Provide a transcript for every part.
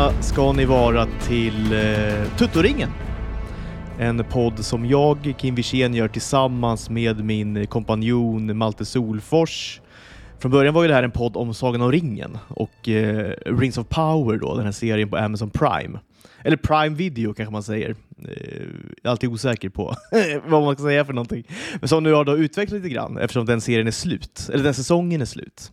välkomna ska ni vara till eh, Tuttoringen. En podd som jag, Kim Wirsén, gör tillsammans med min kompanjon Malte Solfors. Från början var ju det här en podd om Sagan om ringen och eh, Rings of Power, då, den här serien på Amazon Prime. Eller Prime Video kanske man säger. Eh, jag är alltid osäker på vad man ska säga för någonting. Men som nu har då utvecklats lite grann eftersom den serien är slut, eller den säsongen är slut.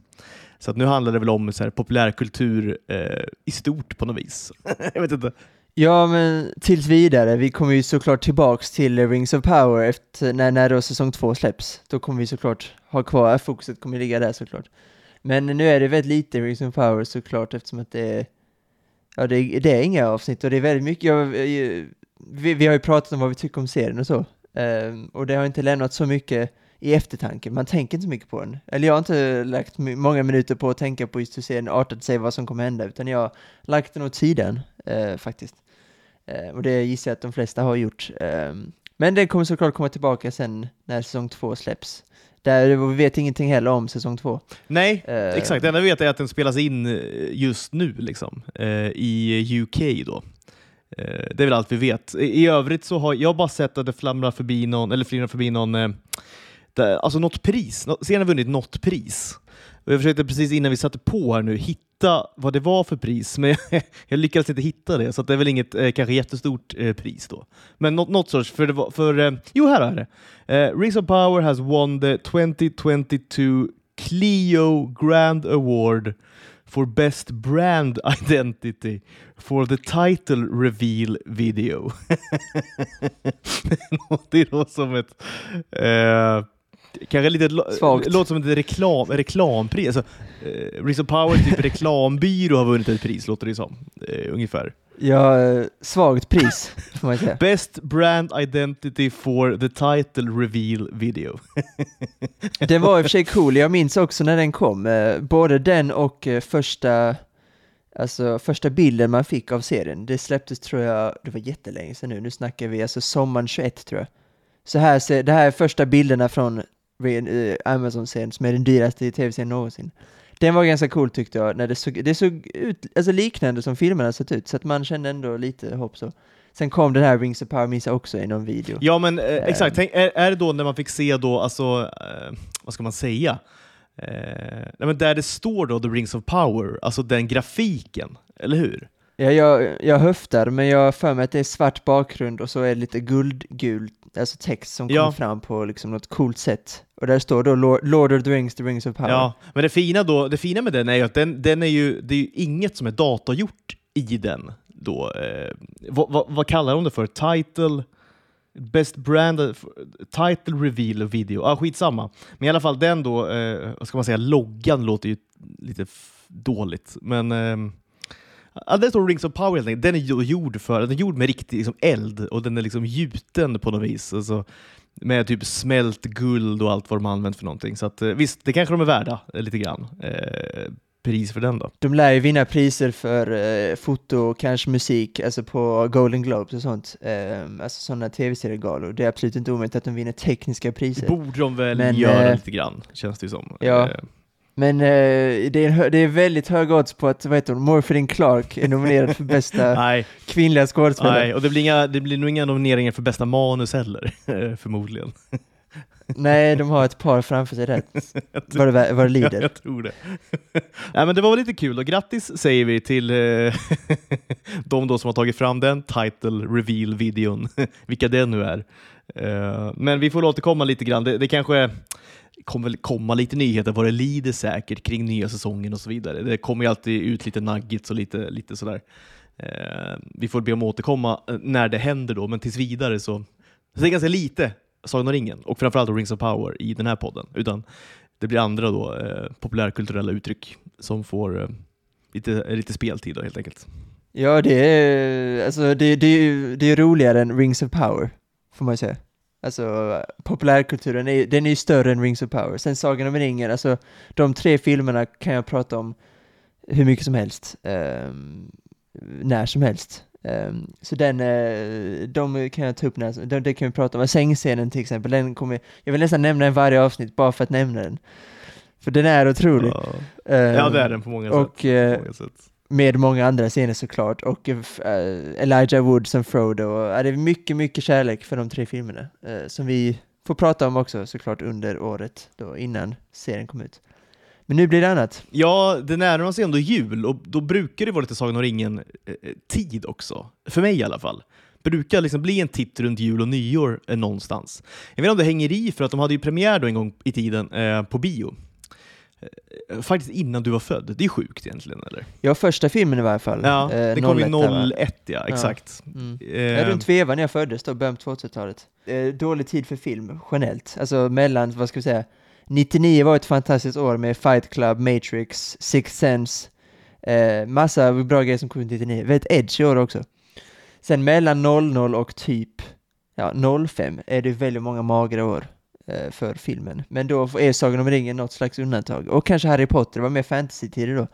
Så att nu handlar det väl om så här, populärkultur eh, i stort på något vis. jag vet inte. Ja, men tills vidare. Vi kommer ju såklart tillbaks till Rings of Power efter, när, när då säsong två släpps. Då kommer vi såklart ha kvar, fokuset kommer ligga där såklart. Men nu är det väldigt lite Rings of Power såklart eftersom att det är, ja, det är, det är inga avsnitt och det är väldigt mycket, ja, vi, vi har ju pratat om vad vi tycker om serien och så. Um, och det har inte lämnat så mycket i eftertanke. Man tänker inte så mycket på den. Eller jag har inte lagt många minuter på att tänka på just hur serien artat sig, vad som kommer hända, utan jag har lagt den åt sidan eh, faktiskt. Eh, och det gissar jag att de flesta har gjort. Eh, men den kommer såklart komma tillbaka sen när säsong två släpps. Där vi vet ingenting heller om säsong två. Nej, uh, exakt. Det enda vi vet är att den spelas in eh, just nu liksom, uh, i UK. då. Det är väl allt vi vet. I, I, övrigt så har jag bara sett att det flamrar förbi någon, eller flimrar förbi någon alltså något pris. Serien har vunnit något pris. Jag försökte precis innan vi satte på här nu hitta vad det var för pris, men jag lyckades inte hitta det, så det är väl inget eh, kanske jättestort eh, pris då. Men något, något sorts, för, det var, för eh, jo här är det. Eh, Rings of Power has won the 2022 Clio Grand Award for Best Brand Identity for the title reveal video. det låter som ett eh, Kanske lite Svagt. låter som ett reklam, reklampris. Alltså, eh, Rizzo Power, typ reklambyrå, har vunnit ett pris, låter det som. Eh, ungefär. Ja, eh, svagt pris, får man säga. Best brand identity for the title reveal video. den var i och för sig cool, jag minns också när den kom. Eh, både den och eh, första, alltså, första bilden man fick av serien. Det släpptes, tror jag, det var jättelänge sedan nu. Nu snackar vi alltså sommaren 21, tror jag. Så här ser, det här är första bilderna från Amazon-serien som är den dyraste tv-serien någonsin. Den var ganska cool tyckte jag, när det såg, det såg ut alltså liknande som filmerna sett ut, så att man kände ändå lite hopp så. Sen kom den här Rings of Power minns också i någon video. Ja men eh, exakt, Tänk, är, är det då när man fick se då, alltså, eh, vad ska man säga? Eh, nej, men där det står då The Rings of Power, alltså den grafiken, eller hur? Ja, jag, jag höftar, men jag har för mig att det är svart bakgrund och så är det lite guldgult, alltså text som ja. kommer fram på liksom något coolt sätt. Och där står då Lord of the Rings, The Rings of Power. Ja, men det fina, då, det fina med den är ju att den, den är ju, det är ju inget som är datagjort i den. Då. Eh, vad, vad, vad, kallar de det för? Title? Best brand, title reveal video, ah, skitsamma. Men i alla fall den då, eh, vad ska man säga, loggan låter ju lite dåligt, men eh, Ja, det står Rings of Power helt enkelt. Den är gjord, för, den är gjord med riktig liksom, eld och den är liksom gjuten på något vis. Alltså, med typ smält guld och allt vad de har använt för någonting. Så att, eh, visst, det kanske de är värda eh, lite grann. Eh, pris för den då. De lär ju vinna priser för eh, foto och kanske musik, alltså på Golden Globes och sånt. Eh, alltså sådana tv-seriegalor. Det är absolut inte omöjligt att de vinner tekniska priser. Det borde de väl Men, göra eh, lite grann, känns det ju som. Ja. Men eh, det, är, det är väldigt hög odds på att, vad heter hon, Morphine Clark är nominerad för bästa kvinnliga skådespelare. Nej, och det blir, inga, det blir nog inga nomineringar för bästa manus heller, förmodligen. Nej, de har ett par framför sig rätt, vad det, vad det lider. jag tror det. ja, men det var lite kul och grattis säger vi till eh, de då som har tagit fram den title reveal-videon, vilka det nu är. Uh, men vi får återkomma lite grann. Det, det kanske kommer väl komma lite nyheter vad det lider säkert kring nya säsongen och så vidare. Det kommer ju alltid ut lite nuggets och lite, lite sådär. Eh, vi får be om att återkomma eh, när det händer då, men tills vidare så, så det är ganska lite Sagan om ringen och framförallt Rings of Power i den här podden, utan det blir andra då, eh, populärkulturella uttryck som får eh, lite, lite speltid då, helt enkelt. Ja, det är, alltså, det, det, det är roligare än Rings of Power, får man ju säga. Alltså populärkulturen, är, den är ju större än Rings of Power. Sen Sagan om ringen, alltså de tre filmerna kan jag prata om hur mycket som helst. Um, när som helst. Um, så den, uh, de kan jag ta upp när, de, det kan vi prata om. Sängscenen till exempel, den kommer, jag vill nästan nämna den varje avsnitt bara för att nämna den. För den är otrolig. Ja, um, ja det är den på många, och, sätt. på många sätt med många andra scener såklart, och uh, Elijah Wood som Frodo. Och, uh, det är mycket, mycket kärlek för de tre filmerna, uh, som vi får prata om också såklart under året, då, innan serien kom ut. Men nu blir det annat. Ja, det närmar sig ändå jul och då brukar det vara lite Sagan om ringen-tid också. För mig i alla fall. Brukar liksom bli en titt runt jul och nyår eh, någonstans. Jag vet inte om det hänger i, för att de hade ju premiär då en gång i tiden eh, på bio. Eh, faktiskt innan du var född. Det är sjukt egentligen, eller? Ja, första filmen i varje fall. Ja, Eh, det kom ju 01, 01, ja, exakt. Mm. Eh, Ja, runt vevan när jag föddes då, början på 2000-talet. Eh, dålig tid för film, generellt. Alltså mellan, vad ska vi säga, 99 var ett fantastiskt år med Fight Club, Matrix, Sixth Sense, eh, massa bra grejer som kom ut 99. Väldigt edge i år också. Sen mellan 00 och typ ja, 05 är det väldigt många magra år för filmen. Men då är Sagan om ringen något slags undantag. Och kanske Harry Potter, det var mer fantasy-tider då.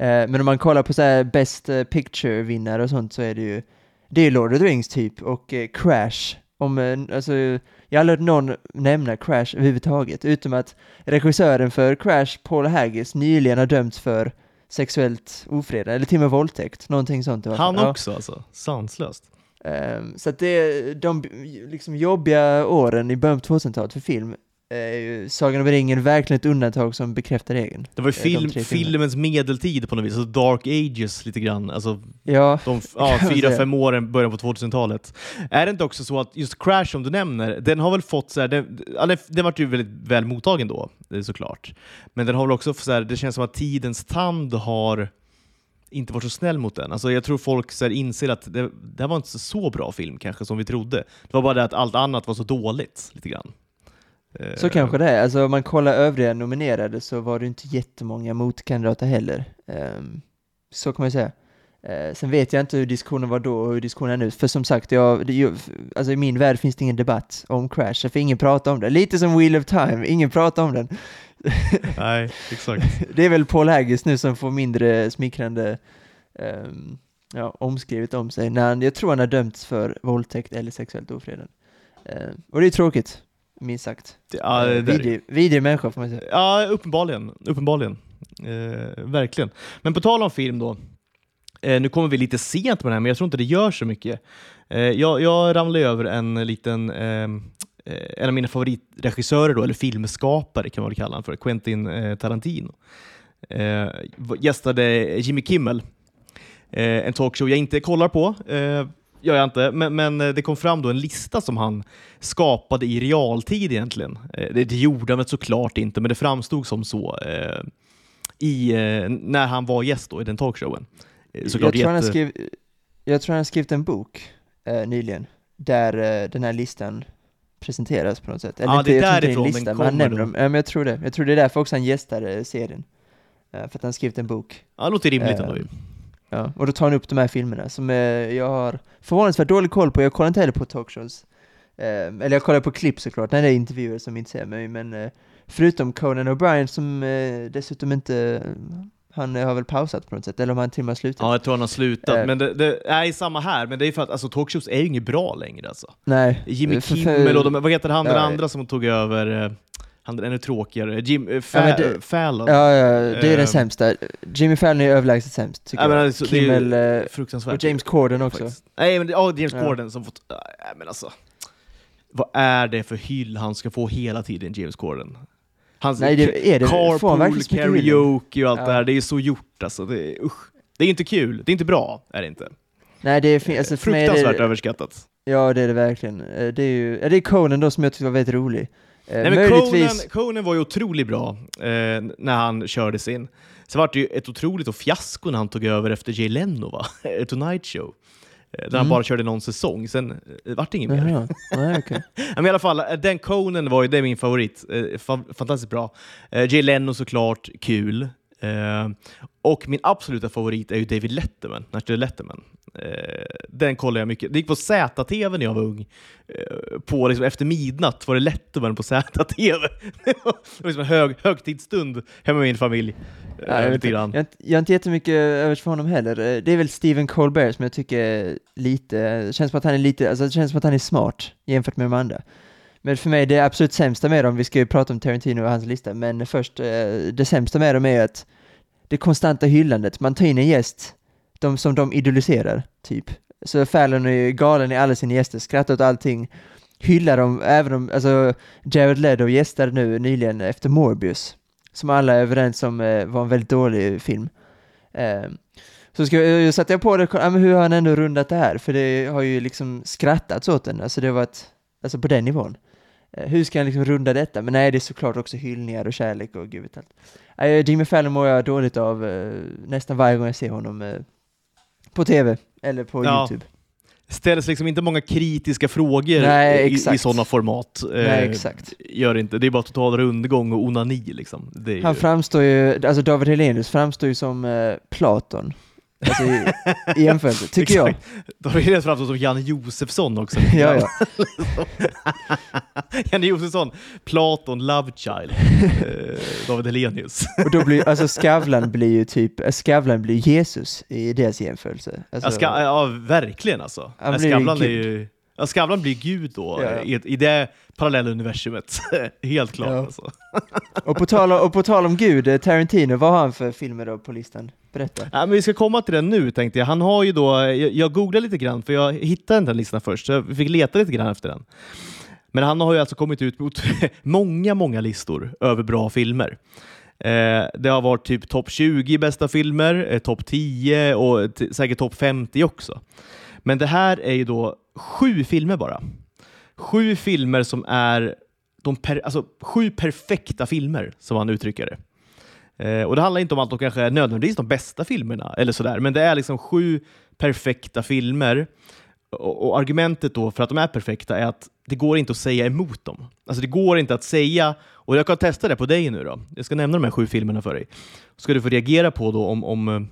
Eh, men om man kollar på så här Best eh, Picture-vinnare och sånt så är det ju det är Lord of the Rings typ och eh, Crash. Om, eh, alltså, jag har aldrig hört någon nämna Crash överhuvudtaget, utom att regissören för Crash, Paul Haggis, nyligen har dömts för sexuellt ofredande, eller till och med våldtäkt, någonting sånt. han Ja. också alltså. Sanslöst. Ehm, så att det de liksom jobbiga åren i början på 2000-talet för film är ju Sagan om ringen verkligen ett undantag som bekräftar regeln. Det var ju Eh, de film, filmerna. filmens medeltid på något vis, alltså dark ages lite grann. Alltså Ja, de ja, fyra, fem åren, början på 2000-talet. Är det inte också så att just Crash som du nämner, den har väl fått så här, den, den, vart ju väldigt väl mottagen då, såklart. Men den har väl också, så här, det känns som att tidens tand har inte varit så snäll mot den. Alltså jag tror folk så här, inser att det, det här var inte så bra film kanske som vi trodde. Det var bara det att allt annat var så dåligt, lite grann. Så kanske det är. Alltså om man kollar övriga nominerade så var det inte jättemånga motkandidater heller. Ehm, så kan man säga. Eh, sen vet jag inte hur diskussionen var då och hur diskussionen är nu. För som sagt, jag, det, alltså i min värld finns det ingen debatt om Crash, för ingen pratar om det. Lite som Wheel of Time, ingen pratar om den. Nej, exakt. Det är väl Paul Haggis nu som får mindre smickrande ehm, ja, omskrivet om sig. När han, jag tror han har dömts för våldtäkt eller sexuellt ofredande. Ehm, och det är tråkigt, minst sagt. Ja, det Eh, där är- vidrig, vidrig människa får man säga. Ja, uppenbarligen. uppenbarligen. Eh, verkligen. Men på tal om film då. Eh, nu kommer vi lite sent med det här, men jag tror inte det gör så mycket. Eh, jag, jag ramlade över en liten, eh, en av mina favoritregissörer, då, eller filmskapare kan man väl kalla honom för, Quentin eh, Tarantino. Eh, gästade Jimmy Kimmel, eh, en talkshow jag inte kollar på, eh, gör jag inte, men, men eh, det kom fram då en lista som han skapade i realtid egentligen. Eh, det, det gjorde han såklart inte, men det framstod som så eh, i, eh, när han var gäst då, i den talkshowen. Eh, Jag Såklart tror, jätte... skriv, jag tror han har skrivit en bok eh, nyligen, där eh, den här listan presenteras på något sätt. Ja, inte, det är jag inte därifrån en den lista, han kommer nämner dem. Ja, men jag tror det. Jag tror det är därför också han gästar eh, serien. Eh, för att han skrivit en bok. Ja, det låter rimligt ändå. Eh, ju. Ja, och då tar han upp de här filmerna som jag har förvånansvärt dålig koll på. Jag kollar inte heller på talkshows. Eller jag kollar på klipp såklart, när det är intervjuer som intresserar mig. Men förutom Conan O'Brien som dessutom inte, han har väl pausat på något sätt, eller om han till och med har slutat. Ja, jag tror han har slutat. Eh. Men det, det är samma här, men det är för att alltså, talkshows är ju inget bra längre. Alltså. Nej. Jimmy Kimmel och de, vad heter han den Ja, andra som tog över? eh, Han den ännu tråkigare. Jim, eh, Ja, Fa- men det- Fallon. Ja, ja, det är den sämsta. Jimmy Fallon är överlägset sämst, tycker Ja, men jag. alltså, är Kimmel och James Corden också. faktiskt. Nej, men ja, James Ja. Corden som fått... Nej, men alltså. Vad är det för hyll han ska få hela tiden, James Corden? Hans Nej, det är det. Carpool, karaoke och allt Ja. det här, det är så gjort alltså. Det är, usch. Det är inte kul, det är inte bra, är det inte. Nej, det är alltså Fruktansvärt det, överskattat. Ja, det är det verkligen. Eh, Det är ju, det är Conan då som jag tyckte var väldigt rolig. Eh, Nej, men Conan, möjligtvis, Conan var ju otroligt bra eh, när han körde sin. Sen var det ju ett otroligt fiasko när han tog över efter Jay Leno, va? Tonight Show. Eh, Där han Mm. bara körde någon säsong, sen eh, vart det inget mer. Jaha, nej. Ja, Men i alla fall, eh, den Conan var ju, det min favorit. Eh, fa- fantastiskt bra. Eh, Jay Leno såklart, kul. Eh, och min absoluta favorit är ju David Letterman, National Letterman. Eh, den kollar jag mycket. Det gick på ZTV när jag var ung. Eh, på liksom, efter midnatt var det Letterman på ZTV. det var liksom en hög, högtidsstund hemma med min familj. Eh, Ja, jag, vet, inte. grann. jag, jag har inte jättemycket övers för honom heller. Eh, Det är väl Stephen Colbert som jag tycker lite, känns som att han är lite, alltså det känns som att han är smart jämfört med de andra. Men för mig, det absolut sämsta med dem, vi ska ju prata om Tarantino och hans lista, men först, eh, det sämsta med dem är att det konstanta hyllandet. Man tar in en gäst de, som de idoliserar, typ. Så Fallon är ju galen i alla sina gäster, skrattar åt allting, hyllar dem, även om, alltså Jared Leto gästade nu nyligen efter Morbius, som alla är överens om eh, var en väldigt dålig film. Ehm, så ska, eh, jag satte jag på det, ja, men hur har han ändå rundat det här? För det har ju liksom skrattats åt den, alltså det har varit, alltså på den nivån. Eh, hur ska han liksom runda detta? Men nej, det är såklart också hyllningar och kärlek och gud vet allt. Eh, Jimmy Fallon mår jag dåligt av eh, nästan varje gång jag ser honom eh, på tv eller på Ja. YouTube. ställs liksom inte många kritiska frågor Nej, i, i sådana format. Nej, exakt. Gör det inte. Det är bara total rundgång och onani. Liksom. Är ju... Han framstår ju, alltså David Hellenius framstår ju som Platon. Alltså i, i jämförelse, tycker jag. Då har det framstått som Janne Josefsson också. Ja, ja. Janne Josefsson, Platon, Love Child, eh, David Hellenius. Och då blir, alltså Skavlan blir ju typ, eh, Skavlan blir Jesus i deras jämförelse. Alltså, Ja, ska, ja, verkligen alltså. Han Ja, blir Skavlan, är ju, ja, Skavlan blir Gud då, Ja, ja. I, i det parallella universumet. Helt klart Ja. alltså. och, på tal om, och på tal om Gud, eh, Tarantino, vad har han för filmer då på listan? Berätta. Ja, men vi ska komma till den nu tänkte jag. Han har ju då, jag, jag googlade lite grann för jag hittade inte den listan först, så jag fick leta lite grann efter den. Men han har ju alltså kommit ut mot många, många listor över bra filmer. Eh, det har varit typ topp 20 bästa filmer, eh, topp 10 och säkert topp 50 också. Men det här är ju då sju filmer bara. Sju filmer som är de per, alltså, sju perfekta filmer, som han uttrycker det. Eh, och det handlar inte om att de kanske är nödvändigtvis de bästa filmerna, eller sådär, men det är liksom sju perfekta filmer. Och, och argumentet då för att de är perfekta är att det går inte att säga emot dem. Alltså det går inte att säga, och jag kan testa det på dig nu då. Jag ska nämna de här sju filmerna för dig. Ska du få reagera på då om, om,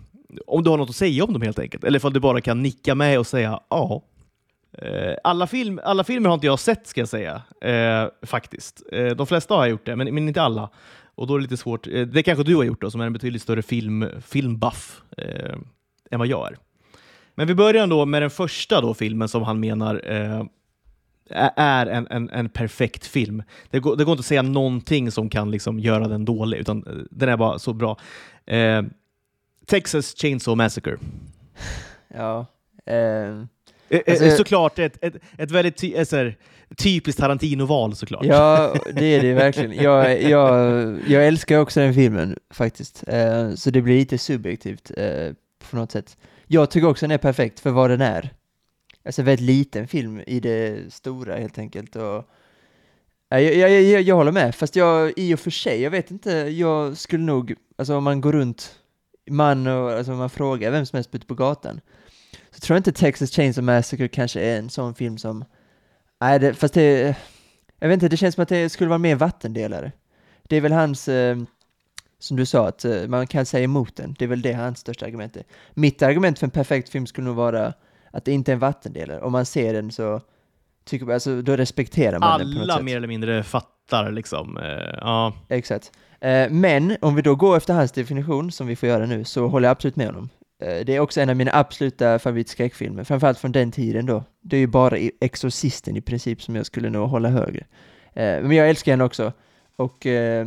om du har något att säga om dem helt enkelt. Eller om du bara kan nicka med och säga ja. Eh, alla, film, alla filmer har inte jag sett ska jag säga, eh, faktiskt. Eh, de flesta har jag gjort det, men, men inte alla. Och då är det lite svårt. Eh, det kanske du har gjort då, som är en betydligt större film, filmbuff eh, än vad jag är. Men vi börjar ändå med den första då filmen som han menar eh, är en, en, en perfekt film. Det går, det går inte att säga någonting som kan liksom göra den dålig, utan eh, den är bara så bra. Eh, Texas Chainsaw Massacre. Ja. Eh, Alltså- eh, såklart ett, ett, ett väldigt ty, ett så här, typiskt Tarantino-val såklart. Ja, det är det verkligen. Jag, jag, jag älskar också den filmen faktiskt, eh, så det blir lite subjektivt eh, på något sätt. Jag tycker också den är perfekt för vad den är. Alltså väldigt liten film i det stora helt enkelt. Och, Ja, jag, jag, jag, jag håller med, fast jag i och för sig, jag vet inte, jag skulle nog, alltså om man går runt, man och, alltså om man frågar vem som helst ute på gatan, så tror jag inte Texas Chainsaw Massacre kanske är en sån film som, nej, det, fast det, jag vet inte, det känns som att det skulle vara mer vattendelare. Det är väl hans, eh, som du sa, att eh, man kan säga emot den, det är väl det hans största argument är. Mitt argument för en perfekt film skulle nog vara att det inte är en vattendelare, om man ser den så tycker alltså då respekterar man den på något Alla sätt. mer eller mindre fattar liksom. Eh, ja. Exakt. Eh, men om vi då går efter hans definition, som vi får göra nu, så håller jag absolut med honom. Eh, det är också en av mina absoluta favoritskräckfilmer, framförallt från den tiden då. Det är ju bara Exorcisten i princip som jag skulle nog hålla högre. Eh, men jag älskar den också. Och eh,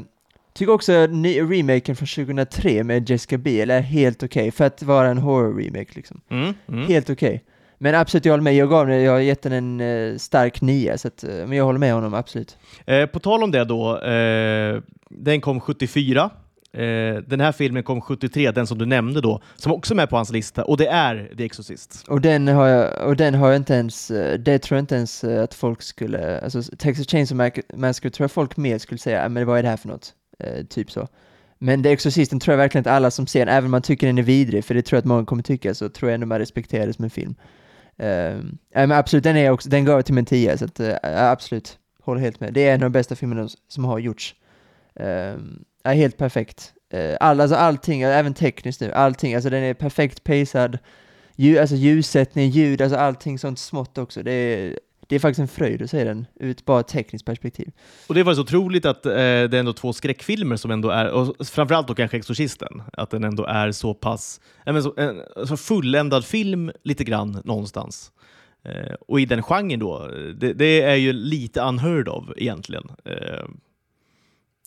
tycker också ny, remaken från 2003 med Jessica Biel är helt okej, för att vara en horror-remake liksom. Mm, mm. Helt okej. Men absolut, jag håller med. Jag gav den, jag har gett den en stark nia, så att, men jag håller med honom absolut. Eh, på tal om det då, eh, den kom 74. Eh, den här filmen kom 73, den som du nämnde då, som också är med på hans lista, och det är The Exorcist. Och den har jag, och den har jag inte ens, eh, det tror jag inte ens eh, att folk skulle, alltså Texas Chainsaw Massacre tror jag folk mer skulle säga, ah, men vad är det här för något? Eh, typ så. Men The Exorcisten tror jag verkligen att alla som ser den, även om man tycker den är vidrig, för det tror jag att många kommer tycka, så tror jag ändå man respekterar det som en film. Uh, men absolut, den är också, den gav jag till min 10, så att, eh, absolut, håller helt med. Det är en av de bästa filmerna som har gjorts. Uh, är helt perfekt. Eh, all, alltså allting, även tekniskt nu, allting, alltså den är perfekt pacad, Ljud, alltså ljussättning, ljud, alltså allting sånt smått också. Det är, det är faktiskt en fröjd att se den ur ett bara tekniskt perspektiv. Och det var så otroligt att eh, det är ändå två skräckfilmer som ändå är, och framförallt då kanske Exorcisten, att den ändå är så pass, ja, men så, en så fulländad film lite grann någonstans. Eh, och i den genren då, eh, det, det är ju lite unheard of egentligen. Eh,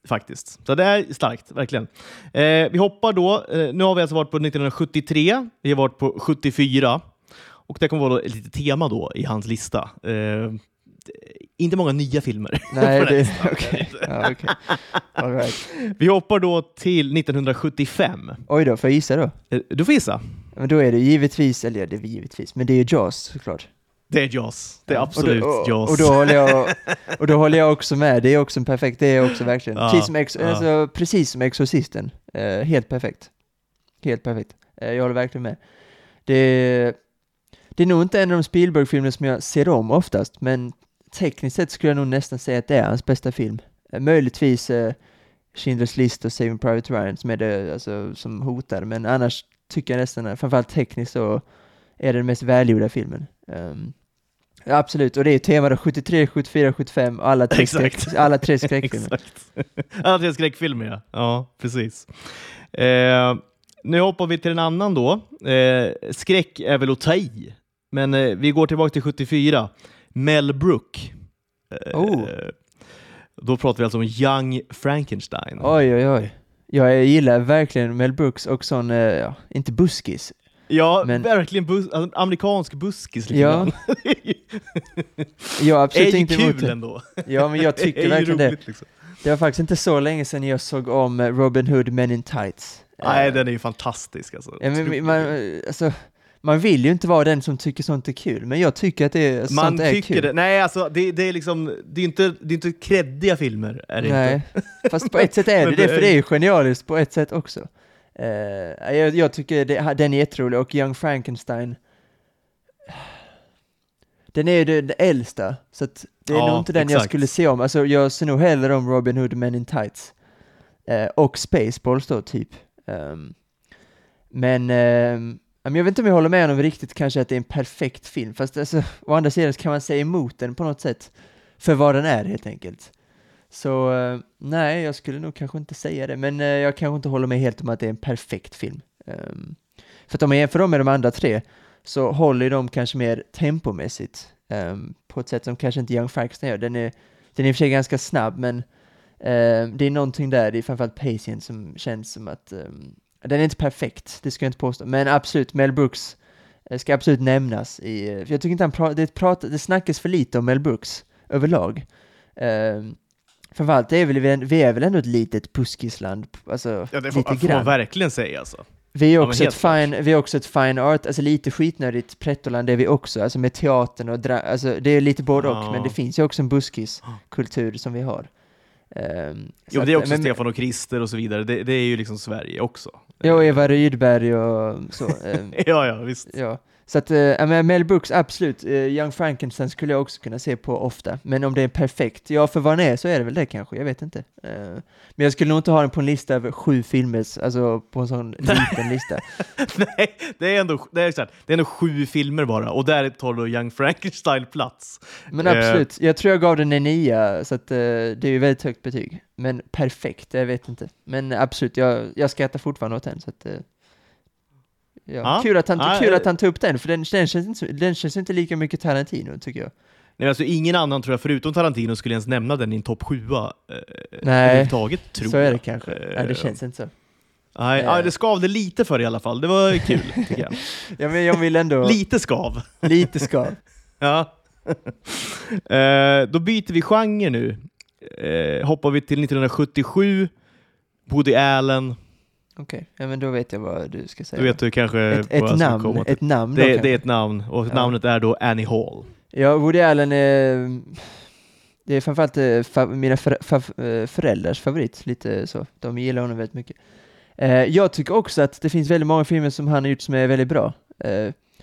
faktiskt. Så det är starkt, verkligen. Eh, vi hoppar då. Eh, nu har vi alltså varit på 1973, vi har varit på 74 och det kommer vara ett litet tema då i hans lista. Eh, inte många nya filmer. Nej, det, okej. Ja. All right. Vi hoppar då till 1975. Oj då, får jag gissa då? Eh, Du får gissa. Men då är det givetvis, eller ja, det är givetvis, men det är ju Jaws såklart. Det är Jaws. Det är Ja, absolut och då, och, Jaws. Och då, håller jag, och då håller jag också med, det är också en perfekt, det är också verkligen. Ja, precis, som ex, ja. alltså, precis som Exorcisten. Eh, helt perfekt. Helt perfekt. Eh, jag håller verkligen med. Det, det är nog inte en av de Spielberg-filmer som jag ser om oftast, men tekniskt sett skulle jag nog nästan säga att det är hans bästa film. Eh, möjligtvis eh, Schindler's List och Saving Private Ryan som är det alltså, som hotar, men annars tycker jag nästan, framförallt tekniskt så är det den mest välgjorda filmen. Absolut, och det är tema då 73, 74, 75, alla tre, Exakt. skräck, alla tre skräckfilmer. Alla tre skräckfilmer, ja. Ja, precis. Eh, nu hoppar vi till en annan då. Eh, skräck är väl att ta i, men eh, vi går tillbaka till 74. Mel Brook. Eh, Oh. Då pratar vi alltså om Young Frankenstein. Oj, oj, oj. Jag gillar verkligen Mel Brooks och sån, eh, ja, inte buskis. Ja, Men- verkligen bus alltså, amerikansk buskis. lite Ja. Jag det är absolut ju inte kul det. ändå. Ja, men jag Det tycker är verkligen det. roligt, liksom. Det var faktiskt inte så länge sedan jag såg om eh, Robin Hood Men in Tights. Nej, Eh, den är ju fantastisk. Alltså. ja, men, man, alltså, man vill ju inte vara den som tycker sånt är kul, men jag tycker att det är, Man sånt är kul. det. Nej, alltså det, det är liksom, det är inte, det är inte kreddiga filmer. Är det Nej, inte. fast på ett sätt är det det, det för är- det är ju genialiskt på ett sätt också. Eh, jag, jag tycker det, den är jätterolig, och Young Frankenstein, den är ju den äldsta, så det är Ja, nog inte den jag exakt. skulle se om. Alltså jag ser nog hellre om Robin Hood Men in Tights. Eh, och Spaceballs då, typ. Ehm, men men jag vet inte om jag håller med honom riktigt kanske att det är en perfekt film, fast alltså, å andra sidan kan man säga emot den på något sätt, för vad den är helt enkelt. Så eh, nej, jag skulle nog kanske inte säga det, men eh, jag kanske inte håller med helt om att det är en perfekt film. Ehm, för att om man jämför dem med de andra tre, så håller ju de kanske mer tempomässigt, ehm, på ett sätt som kanske inte Young Frankenstein gör. Den är, den är i och för sig ganska snabb, men ehm, det är någonting där, det är framförallt pacingen som känns som att den är inte perfekt, det ska jag inte påstå, men absolut, Mel Brooks eh, ska absolut nämnas i, för jag tycker inte han pratar, det, prat, det snackas för lite om Mel Brooks överlag. Um, framförallt är väl, vi vi är väl ändå ett litet buskisland, alltså Ja, det får, lite får man verkligen säga. Alltså. Vi är Ja, men också helt ett fine, vi är också ett fine art, alltså lite skitnödigt prettoland är vi också, alltså med teatern och dra- alltså det är lite både och, Ja. men det finns ju också en buskiskultur som vi har. Um, Jo, men det är också Stefan och Krister och så vidare. Det, det är ju liksom Sverige också. Ja, Eva Rydberg och så. ehm, Ja, ja, visst. Ja, så att, äh, Mel Brooks, absolut. Uh, Young Frankenstein skulle jag också kunna se på ofta. Men om det är perfekt, ja för vad den är så är det väl det kanske, jag vet inte. Eh, men jag skulle nog inte ha den på en lista över sju filmer, alltså på en sån liten lista. Nej, det är, ändå, det, är exakt, det är ändå sju filmer bara och där tar då Young Frankenstein plats. Men absolut, jag tror jag gav den en nia, så att, det är ju väldigt högt betyg. Men perfekt, jag vet inte. Men absolut, jag, jag skrattar fortfarande åt den. Så att, ja. Ja. Kul, att han, Ja, kul eh. att han tog upp den, för den, den, känns inte, den känns inte lika mycket Tarantino, tycker jag. Nej, alltså, ingen annan tror jag, förutom Tarantino, skulle ens nämna den i en topp sjua eh, Nej, överhuvudtaget, tror så är det jag. kanske. Eh, Nej, det känns inte så. Nej, Eh. ja, det skavde lite för i alla fall. Det var kul, tycker jag. Ja, men jag vill ändå... Lite skav. lite skav. Ja. eh, då byter vi genre nu. Eh, hoppar vi till 1977. Woody Allen. Okej, ja men då vet jag vad du ska säga. Då vet du kanske ett, ett namn, ett namn då Det, kanske. det är ett namn och Ja. namnet är då Annie Hall. Ja, Woody Allen är... Det är framförallt eh, fa- mina för, eh, föräldrars favorit, lite så. De gillar honom väldigt mycket. Eh, jag tycker också att det finns väldigt många filmer som han har gjort som är väldigt bra.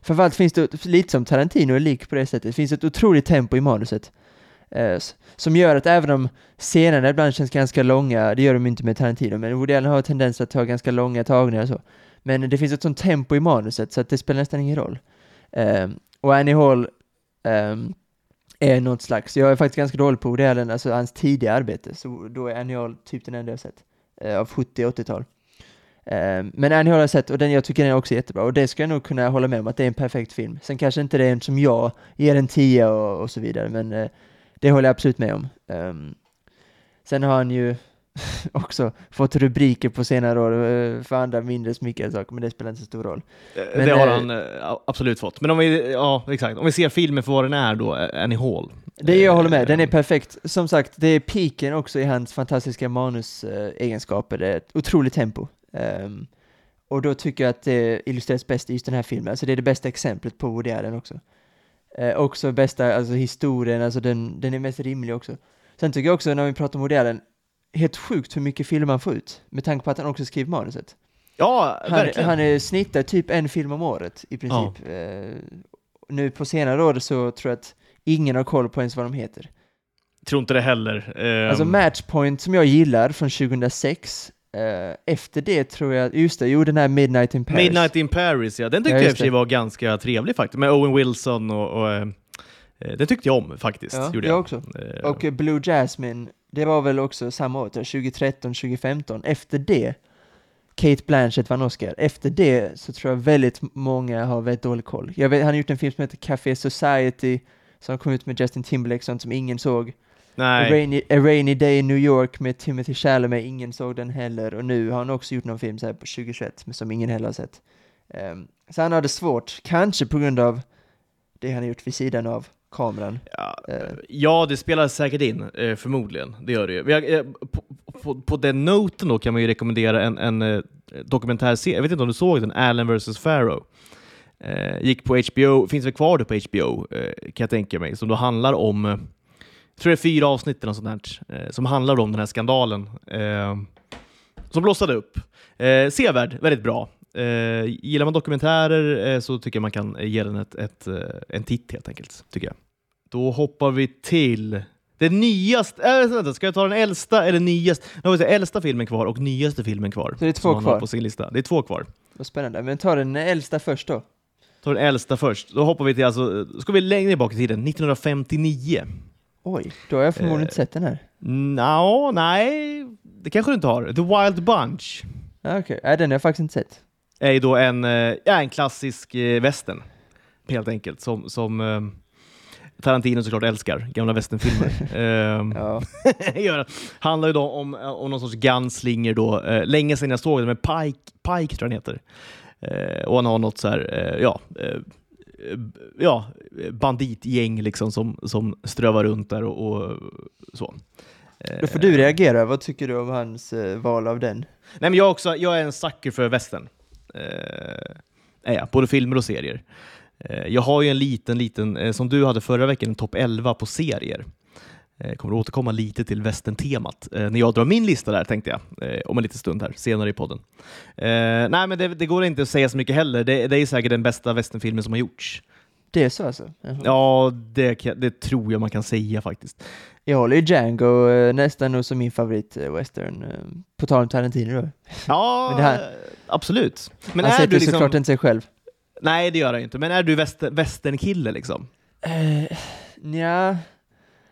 Framförallt finns det, lite som Tarantino är lik på det sättet, det finns ett otroligt tempo i manuset. Eh, som gör att även om scenerna ibland känns ganska långa, det gör de inte med Tarantino, men Woody Allen har tendens att ta ganska långa tagningar och så. Men det finns ett sånt tempo i manuset så att det spelar nästan ingen roll. Um, och Annie Hall um, är något slags, jag är faktiskt ganska dålig på Woody Allen, alltså hans tidiga arbete, så då är Annie Hall typ den enda jag sett, uh, av 70-80-tal. Um, ehm, men Annie Hall har jag sett och den jag tycker den är också jättebra och det ska jag nog kunna hålla med om att det är en perfekt film. Sen kanske inte det är en som jag ger en 10 och, och så vidare, men uh, det håller jag absolut med om. Ehm, sen har han ju, också fått rubriker på senare år eh, för andra mindre smickrande saker, men det spelar inte så stor roll. Eh, Men, det har eh, han eh, absolut fått. Men om vi, ja, exakt. om vi ser filmen för vad den är då, Annie Hall. Det jag håller med, den är perfekt. Som sagt, det är piken också i hans fantastiska manusegenskaper. Det är ett otroligt tempo. Ehm, och då tycker jag att det illustreras bäst i just den här filmen. Alltså det är det bästa exemplet på Woody Allen också. Eh, också bästa, alltså historien, alltså den, den är mest rimlig också. Sen tycker jag också när vi pratar om Woody Allen, helt sjukt hur mycket film han får ut. Med tanke på att han också skriver manuset. Ja, Han, verkligen. han är snittar typ en film om året i princip. Eh, nu på senare år så tror jag att ingen har koll på ens vad de heter. Tror inte det heller. Ehm, Alltså Matchpoint som jag gillar från 2006. Eh, efter det tror jag, just det, jo den här Midnight in Paris. Midnight in Paris, ja. Den tyckte Ja, jag i och för sig var ganska trevlig faktiskt. Med Owen Wilson och... och eh, den tyckte jag om faktiskt. Ja, gjorde jag jag. också. Eh, Och Blue Jasmine, det var väl också samma år, tror jag, 2013, 2015. Efter det, Kate Blanchett vann Oscar. Efter det så tror jag väldigt många har väldigt dålig koll. Jag vet, han har gjort en film som heter Café Society, som kom ut med Justin Timberlake, sånt som ingen såg. A nej. rainy, A rainy Day in New York med Timothy Chalamet, ingen såg den heller. Och nu har han också gjort någon film så här på 2021 men som ingen heller har sett. Ehm, så han har det svårt, kanske på grund av det han har gjort vid sidan av kameran. Ja, Eh. ja, det spelar säkert in, eh, förmodligen. Det gör det ju. Jag, på, på, på den noten då kan man ju rekommendera en, en eh, dokumentärserie. Jag vet inte om du såg den, Allen vs. Pharaoh. Eh, gick på HBO, finns väl kvar det på HBO, kan jag tänka mig, som då handlar om, tror det är fyra avsnitt eller sånt där, eh, som handlar om den här skandalen eh, som blossade upp. Eh, sevärd, väldigt bra. Eh, gillar man dokumentärer eh, så tycker jag man kan ge den ett, ett, eh, en titt helt enkelt. Tycker jag. Då hoppar vi till den nyaste, äh, vänta, ska jag ta den äldsta eller nyaste? Nu har vi äldsta filmen kvar och nyaste filmen kvar. Så det är två kvar. på sin lista. Det är två kvar. Vad spännande. Men ta den äldsta först då. Ta den äldsta först. Då hoppar vi till, alltså, ska vi längre bak i tiden, 1959. Oj, då har jag förmodligen Eh. inte sett den här. Nå, nej, det kanske du inte har. The Wild Bunch Ah, Okej, Nej, den har jag faktiskt inte sett. är ju då en, eh, ja, en klassisk eh, western, helt enkelt, som, som eh, Tarantino såklart älskar, gamla westernfilmer. Ehm, Ja. Handlar ju då om, om någon sorts gunslinger då. Eh, länge sedan jag såg den, men Pike, Pike tror jag han heter. Eh, och han har något så här, eh, ja, eh, ja, banditgäng liksom som, som strövar runt där och, och så. Eh, Då får du reagera. Vad tycker du om hans eh, val av den? Nej, men jag, också, jag är en sucker för western. Eh, jag, både filmer och serier. Eh, jag har ju en liten, liten, eh, som du hade förra veckan, en topp 11 på serier. Eh, kommer att återkomma lite till western-temat eh, när jag drar min lista där, tänkte jag, eh, om en liten stund här, senare i podden. Eh, nej, men det, det går inte att säga så mycket heller. Det, det är säkert den bästa westernfilmen som har gjorts. Det är så alltså? Ja, det, det tror jag man kan säga faktiskt. Jag håller ju Django nästan nog som min favorit western. På tal om Tarantino då. Ja, Men här- absolut. Men Han är sätter du liksom... såklart inte sig själv. Nej, det gör han inte. Men är du väster, västernkille liksom? Uh, nja,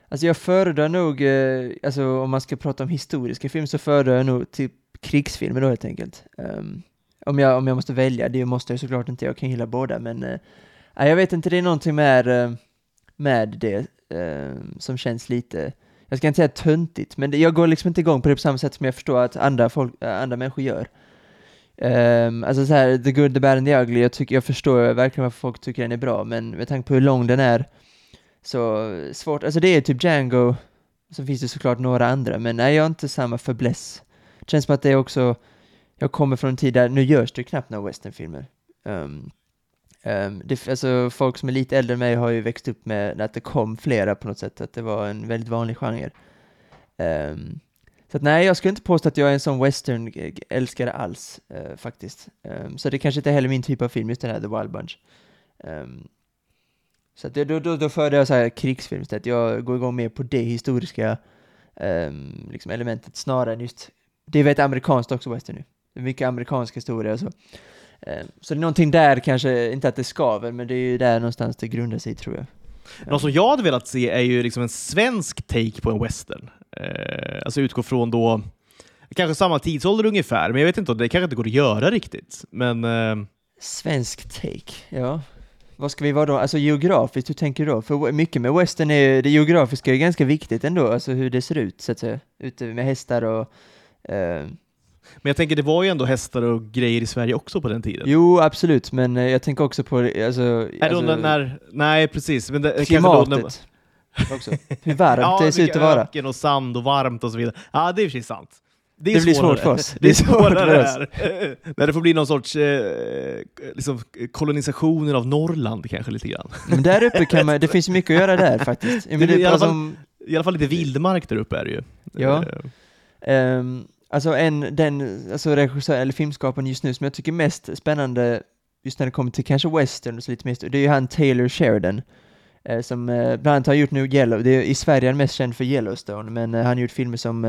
alltså jag föredrar nog, eh, alltså om man ska prata om historiska filmer så föredrar jag nog typ krigsfilmer då helt enkelt. Um, om, jag, om jag måste välja, det måste jag såklart inte, jag kan gilla båda men eh, jag vet inte, det är någonting med, eh, med det eh, som känns lite, jag ska inte säga töntigt, men det, jag går liksom inte igång på det på samma sätt som jag förstår att andra, folk, eh, andra människor gör. Um, alltså så här, The Good, The Bad and The Ugly, jag, tycker, jag förstår verkligen varför folk tycker den är bra, men med tanke på hur lång den är så svårt, alltså det är typ Django, så finns det såklart några andra, men nej, jag har inte samma fäbless. Det känns som att det är också, jag kommer från en tid där, nu görs det knappt några westernfilmer. Um, um, det, alltså folk som är lite äldre än mig har ju växt upp med att det kom flera på något sätt, att det var en väldigt vanlig genre. Um, så att nej, jag skulle inte påstå att jag är en sån western-älskare alls, uh, faktiskt. Um, så det kanske inte är heller min typ av film, just den här The Wild Bunch. Um, så att då, då, då föredrar jag så här krigsfilm istället. Jag går igång mer på det historiska um, liksom elementet snarare än just... Det är väldigt amerikanskt också, western nu. Det är mycket amerikansk historia och så. Um, så det är någonting där kanske, inte att det skaver, men det är ju där någonstans det grundar sig, tror jag. Något som jag hade velat se är ju liksom en svensk take på en western. Eh, alltså utgå från då, kanske samma tidsålder ungefär, men jag vet inte, det kanske inte går att göra riktigt. Men eh, Svensk take, ja. Vad ska vi vara då? Alltså geografiskt, hur tänker du då? För mycket med western är det geografiska är ganska viktigt ändå, alltså hur det ser ut så att säga. Ute med hästar och... Eh, Men jag tänker, det var ju ändå hästar och grejer i Sverige också på den tiden. jo, absolut, men eh, jag tänker också på alltså, Är alltså när, nej, precis. Men det, när- klimatet också. Hur varmt ja, det ser ut att vara. öken och sand och varmt och så vidare. Ja, det är i och för sig sant. Är Det blir svårt för oss. Det är svårt svårare för oss. När det får bli någon sorts eh, liksom, kolonisationen av Norrland kanske lite grann. Men där uppe kan man, det finns mycket att göra där faktiskt. Men Det är i det, alla fall- om- I alla fall lite vildmark där uppe är det ju. Ja. Ehm, alltså en, den alltså regissör, eller filmskaparen just nu som jag tycker är mest spännande just när det kommer till kanske western och så lite mer, det är ju han Taylor Sheridan. eh, som eh, bland annat har gjort nu Yellow, det är, i Sverige är han mest känd för Yellowstone, men han har gjort filmer som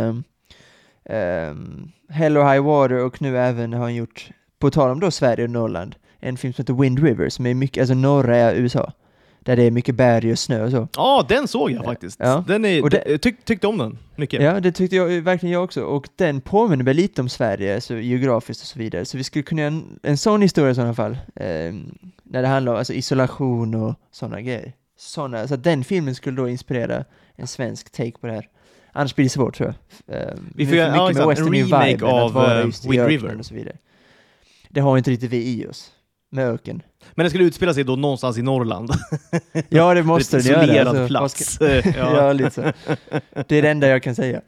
um, Hell or High Water och nu även har han gjort, på tal om då Sverige och Norrland, en film som heter Wind River som är mycket, alltså norra USA. Där det är mycket berg och snö och så. Ja, den såg jag faktiskt. Ja. Den är, Och det- tyck, tyckte om den mycket. Ja, det tyckte jag verkligen jag också. Och den påminner väl lite om Sverige, alltså geografiskt och så vidare. Så vi skulle kunna göra en, en sån historia i sådana fall. ehm, när det handlar om alltså, isolation och sådana grejer. Såna, så den filmen skulle då inspirera en svensk take på det här. Annars blir det svårt tror jag. Ehm, Vi får göra- ja, en remake av, eh, i Wind River. och så vidare. Det har inte riktigt vi i oss. Med öken. Men den skulle utspela sig då någonstans i Norrland. Ja, det måste den göra. isolerad Alltså, plats. ska- ja. lite så. Det är det enda jag kan säga.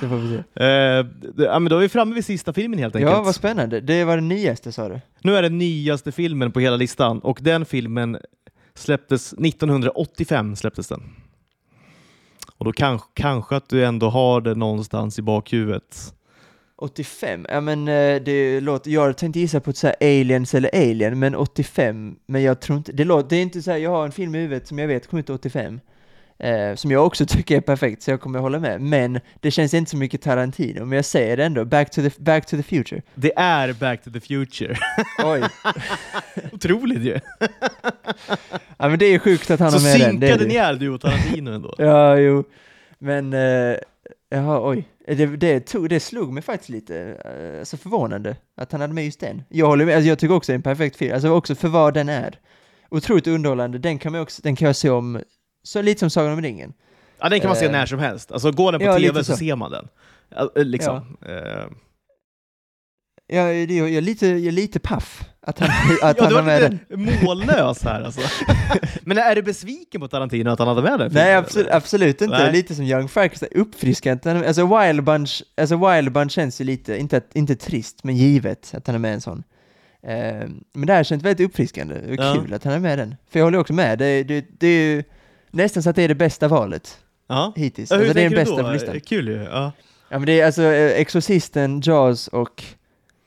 Så får vi se. Eh, det- ja, men då är vi framme vid sista filmen helt enkelt. Ja, vad spännande. Det var den nyaste sa du? Nu är det nyaste filmen på hela listan och den filmen släpptes 1985. släpptes den. Och då kanske, kanske att du ändå har det någonstans i bakhuvudet. 85? Ja men eh, det låter, jag tänkte gissa på ett så här aliens eller alien, men 85, men jag tror inte, det låter, det är inte så här, jag har en film i huvudet som jag vet kommer ut 85, eh, som jag också tycker är perfekt, så jag kommer hålla med, men det känns inte så mycket Tarantino, men jag säger det ändå, Back to the, back to the Future. Det är Back to the Future. Oj, Otroligt ju! ja men det är sjukt att han Så har med den. synkade det. ni är du och Tarantino ändå. Ja, jo, men, eh, jaha, oj. Det, det, tog, det slog mig faktiskt lite, eh, alltså förvånande att han hade med just den. Jag håller med, alltså jag tycker också det är en perfekt film, alltså också för vad den är. Otroligt underhållande, den kan, man också, den kan jag se om, så lite som Sagan om ringen. Ja, den kan man se Eh, när som helst. Alltså går den på ja, TV så. så. ser man den. Ja, eh, liksom. Eh, Jag, jag, jag, är lite, jag är lite paff att han, att ja, han var med den. lite mållös här alltså. Men är du besviken på Tarantino att han hade med den Nej, absolut, absolut inte. Nej. Lite som Young Frankenstein, uppfriskande. Alltså Wild Bunch, alltså Wild Bunch känns ju lite, inte, inte trist, men givet att han är med en sån. Eh, men det här känns väldigt uppfriskande och Ja. kul att han är med den. För jag håller också med, det, det, det är ju nästan så att det är det bästa valet Ja. hittills. Ja, hur Alltså det är den bästa då? på listan. Kul ju. Ja. Ja men det är alltså eh, Exorcisten, Jaws och...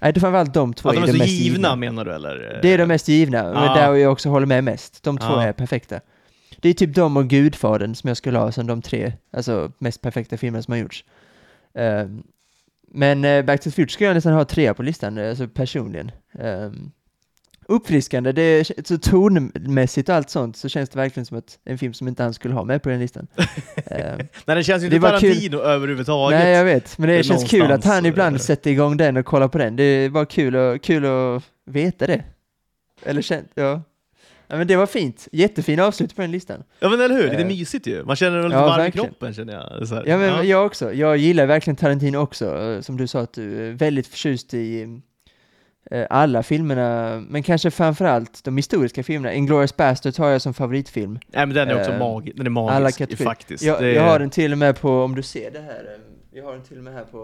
Nej det är framförallt de två Att de är de så mest givna, menar du eller? Det är de mest givna, Ja. men där jag också håller med mest. De två Ja. är perfekta. Det är typ de och Gudfadern som jag skulle ha som de tre, alltså mest perfekta filmerna som har gjorts. Ehm, men eh, Back to the Future skulle jag nästan ha tre på listan, alltså personligen. Um, uppfriskande, det är så tonmässigt och allt sånt så känns det verkligen som att en film som inte han skulle ha med på den listan. Ehm, Nej, det känns ju Det inte var kul. Tarantino överhuvudtaget. Nej, jag vet, men det eh, känns kul att han ibland eh, sätter igång den och kollar på den. Det är bara kul, och, kul att veta det. Eller känt, ja. ja. men det var fint. Jättefin avslut på den listan. Ja men eller hur, lite Eh. mysigt ju. Man känner lite Ja, varm verkligen. i kroppen känner jag. Det. Ja, men jag också. Jag gillar verkligen Tarantino också. eh, Som du sa att du är väldigt förtjust i alla filmerna, men kanske framförallt de historiska filmerna. Inglourious Basterds har jag som favoritfilm. Nej men den är också Eh, mag den är magisk faktiskt. Jag, är- jag har den till och med på, om du ser det här, eh, jag har den till och med här på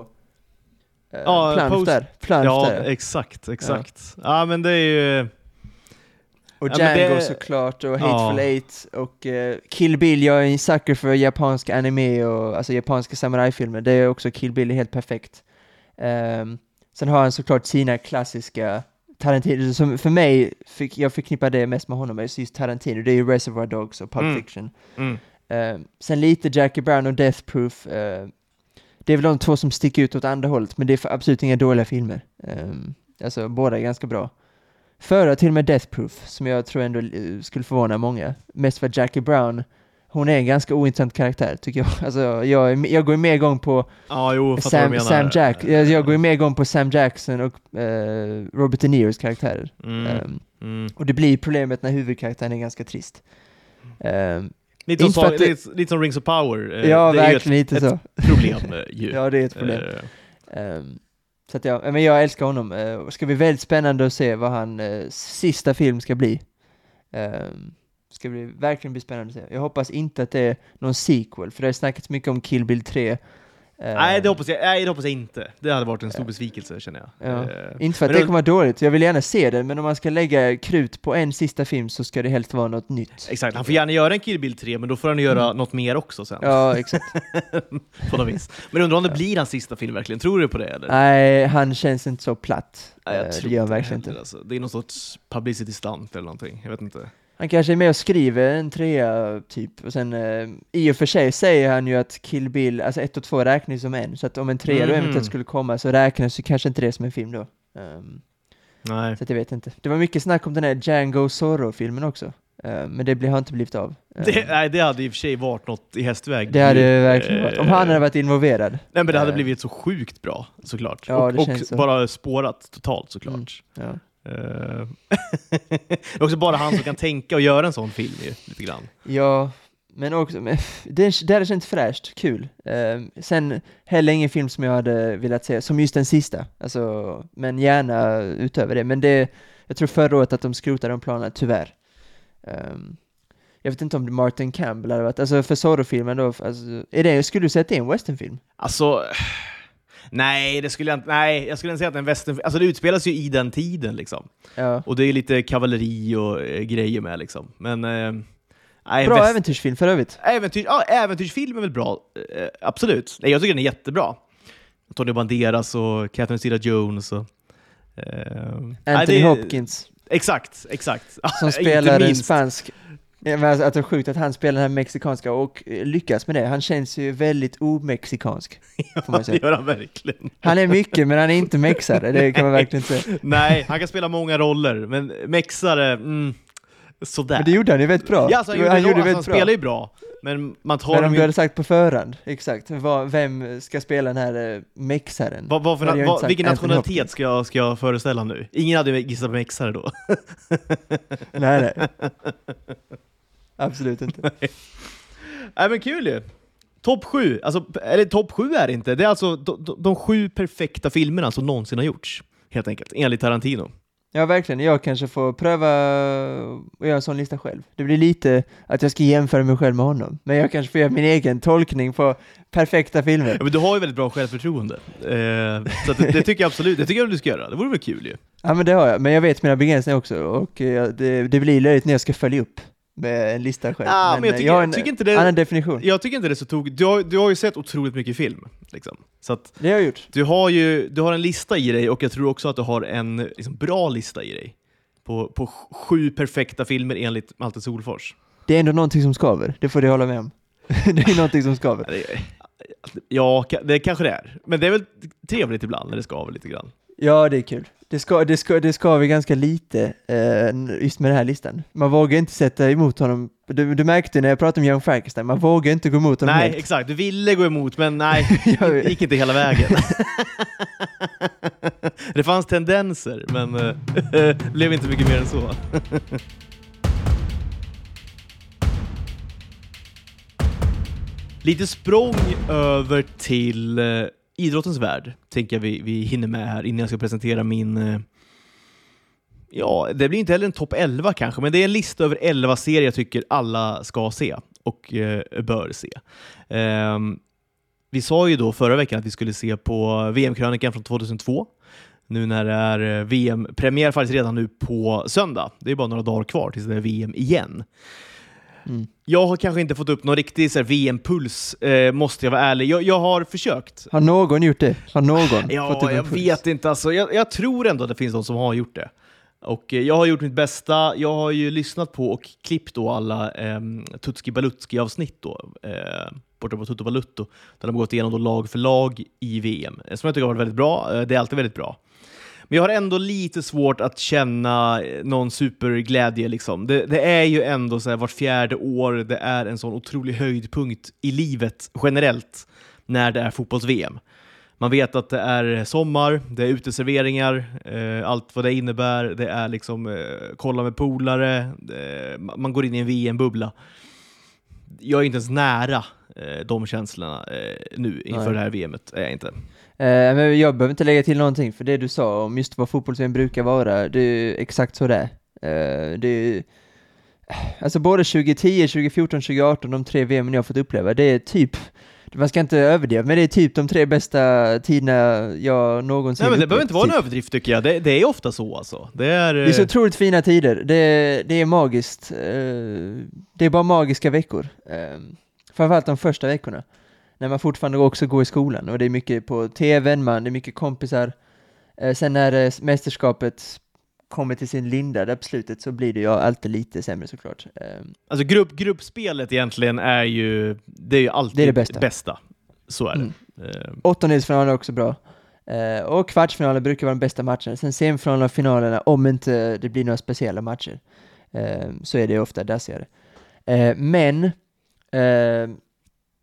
eh, Ja, plansch post- där. Plansch Ja, där. exakt, exakt. Ja. men det är ju... Och Ja, Django det- såklart, och Ja. Hateful Eight, och eh, Kill Bill, jag är en sucker för japansk anime och alltså japanska samurajfilmer, det är också Kill Bill är helt perfekt. Ehm, sen har han såklart sina klassiska Tarantino, som för mig, fick, jag förknippar det mest med honom, är just Tarantino, det är ju Reservoir Dogs och Pulp Mm. Fiction. Mm. Ehm, sen lite Jackie Brown och Death Proof, eh, det är väl de två som sticker ut åt andra hållet, men det är absolut inga dåliga filmer. Ehm, alltså båda är ganska bra. Före till och med Death Proof, som jag tror ändå skulle förvåna många. Mest för Jackie Brown, hon är en ganska ointressant karaktär tycker jag. Alltså jag, är- jag går ju mer igång på Ja, jo, jag Sam. Sam Jack, jag, jag går ju mer igång på Sam Jackson och eh, Robert De Niros karaktärer. Mm. Ehm, Mm. Och det blir problemet när huvudkaraktären är ganska trist. Ehm, Lite, som, det- lite, lite som Rings of Power. eh, ja, det är verkligen lite ett, så. ett problem eh, ju. Ja, det är ett problem. Eh, Ehm, så att ja, men jag älskar honom. Uh, det ska bli väldigt spännande att se vad han eh, sista film ska bli. Ska bli, verkligen bli spännande att se. Jag hoppas inte att det är någon sequel, för det har snackats mycket om Kill Bill 3. nej, det hoppas jag, nej, det hoppas jag inte. Det hade varit en stor besvikelse känner jag. Ja. Eh, Inte för att det då- kommer vara dåligt, jag vill gärna se det, men om man ska lägga krut på en sista film så ska det helst vara något nytt. Exakt, han får gärna göra en Kill Bill 3, men då får han göra Mm. något mer också sen. Ja, exakt. på något vis. Men undrar om det blir hans sista film verkligen? Tror du på det eller? Nej, han känns inte så platt. Nej, jag Eh, tror det gör inte verkligen inte. Alltså. Det är någon sorts publicity stunt eller någonting. Jag vet inte. Han kanske är med och skriver en trea typ, och sen eh, i och för sig säger han ju att Kill Bill, alltså ett och två räknas som en, så att om en trea då Mhm. eventuellt skulle komma så räknas ju kanske inte det som en film då. Ehm, Nej. så att jag vet inte. Det var mycket snack om den här Django Zorro-filmen också, Ehm, men det har inte blivit av. Ehm, Det, nej, det hade i och för sig varit något i hästväg. det hade ju. verkligen varit, om Eh, han hade varit involverad. Nej men det hade eh, blivit så sjukt bra såklart. Ja, och det och så. bara spårat totalt såklart. Mm, Ja. Eh, det är också bara han som kan tänka och göra en sån film ju, lite grann. Ja, men också, men, det, det hade känts fräscht, kul. Ehm, sen heller ingen film som jag hade velat se, som just den sista. Alltså, men gärna utöver det. Men det, jag tror förra året att de skrotade de planerna, tyvärr. Ehm, jag vet inte om Martin Campbell hade varit, alltså för Zorro-filmen då, alltså, är det, skulle du säga att det är en westernfilm? Alltså, nej, det skulle jag inte, nej, jag skulle inte säga att det är en western, alltså det utspelas ju i den tiden liksom. Ja. Och det är lite kavalleri och eh, grejer med liksom. Men, eh, nej, Bra väst- äventyrsfilm för övrigt. Äventyr, ja, äventyrsfilm är väl bra, eh, absolut. Nej, jag tycker den är jättebra. Tony Banderas och Catherine Zeta-Jones och... Eh, nej, Anthony det är- Hopkins, Exakt, exakt. som spelar en spansk men alltså, att det är sjukt att han spelar den här mexikanska och eh, lyckas med det. Han känns ju väldigt omexikansk. man det gör han verkligen. Han är mycket, men han är inte mexare, det kan man verkligen säga. Nej, han kan spela många roller, men mexare, mm, sådär. Men det gjorde han ju väldigt bra. ja, alltså, han, gjorde han gjorde alltså, han spelar ju bra, men man tar Men om du hade sagt på förhand, exakt, vad, vem ska spela den här eh, mexaren? Vad, vad för, vad, sagt vilken nationalitet ska jag, ska jag föreställa nu? Ingen hade gissat på mexare då. Nej, nej. Absolut inte. Nej men kul ju! Topp sju, alltså, eller topp sju är det inte. Det är alltså de, de, sju perfekta filmerna som någonsin har gjorts. Helt enkelt, enligt Tarantino. Ja, verkligen. Jag kanske får pröva att göra en sån lista själv. Det blir lite att jag ska jämföra mig själv med honom. Men jag kanske får göra min egen tolkning på perfekta filmer. Ja, men du har ju väldigt bra självförtroende. Eh, så det, det tycker jag absolut, det tycker jag du ska göra. Det vore väl kul ju. Ja, men det har jag. Men jag vet mina begränsningar också. Och eh, det, det blir löjligt när jag ska följa upp med en lista själv. Ja, men jag eh, tycker- har jag en tycker inte det- annan definition. Jag tycker inte det är så tokigt. Du har, du har ju sett otroligt mycket film. Liksom. Så att Det har jag gjort. du har ju du har en lista i dig och jag tror också att du har en liksom, bra lista i dig. På, på sju perfekta filmer enligt Malte Solfors. Det är ändå någonting som skaver. Det får du hålla med om. det är någonting som skaver. Ja, det kanske det är. Men det är väl trevligt ibland när det skaver lite grann. Ja, det är kul. Det ska, det ska, det ska vi ganska lite eh, just med den här listan. Man vågar inte sätta emot honom. Du, du märkte när jag pratade om Young Frankenstein, man vågar inte gå emot honom Nej, helt. exakt. Du ville gå emot, men nej, det gick inte hela vägen. det fanns tendenser, men eh, det blev inte mycket mer än så. Lite språng över till eh, idrottens värld, tänker jag vi, vi hinner med här innan jag ska presentera min eh, Ja, det blir inte heller en topp 11 kanske, men det är en lista över 11 serier jag tycker alla ska se och eh, bör se. Eh, vi sa ju då förra veckan att vi skulle se på VM-krönikan från 2002. Nu när det är eh, VM-premiär faktiskt redan nu på söndag. Det är bara några dagar kvar tills det är VM igen. Mm. Jag har kanske inte fått upp någon riktig VM-puls, eh, måste jag vara ärlig. Jag, jag har försökt. Har någon gjort det? Har någon fått upp Ja, jag puls? vet inte. Alltså, jag, jag tror ändå att det finns de som har gjort det. Och eh, jag har gjort mitt bästa. Jag har ju lyssnat på och klippt då alla eh, Tutski Balutski-avsnitt då, eh, borta på Tutto Balutto, där de har gått igenom lag för lag i VM, eh, som jag tycker har varit väldigt bra. Eh, det är alltid väldigt bra. Men jag har ändå lite svårt att känna eh, någon superglädje. Liksom. Det, det är ju ändå så här vart fjärde år, det är en sån otrolig höjdpunkt i livet generellt när det är fotbolls-VM. Man vet att det är sommar, det är uteserveringar, eh, allt vad det innebär. Det är liksom eh, kolla med polare, eh, man går in i en VM-bubbla. Jag är inte ens nära eh, de känslorna eh, nu inför Nej. det här VMet. Är jag inte. Eh, men jag behöver inte lägga till någonting, för det du sa om just vad fotbolls brukar vara, det är exakt så det är. Eh, det är alltså både 2010, 2014, 2018, de tre VM jag har fått uppleva, det är typ, man ska inte överdriva, men det är typ de tre bästa tiderna jag någonsin Nej, men det behöver inte vara en typ. överdrift tycker jag. Det, det är ofta så alltså. Det är, Det är så eh, otroligt fina tider, det, det är magiskt. Eh, Det är bara magiska veckor. Eh, Framförallt de första veckorna. När man fortfarande också går i skolan och det är mycket på tvn, man, det är mycket kompisar. Eh, Sen när eh, mästerskapet kommer till sin linda där på slutet så blir det ju alltid lite sämre såklart. Eh, Alltså grupp, gruppspelet egentligen är ju, det är ju alltid Det är det bästa. Så är Mm. det. Eh, Åttondelsfinaler är också bra. Eh, och kvartsfinaler brukar vara de bästa matcherna. Sen semifinalerna och finalerna, om inte det blir några speciella matcher, eh, så är det ofta dassigare. Eh, men eh,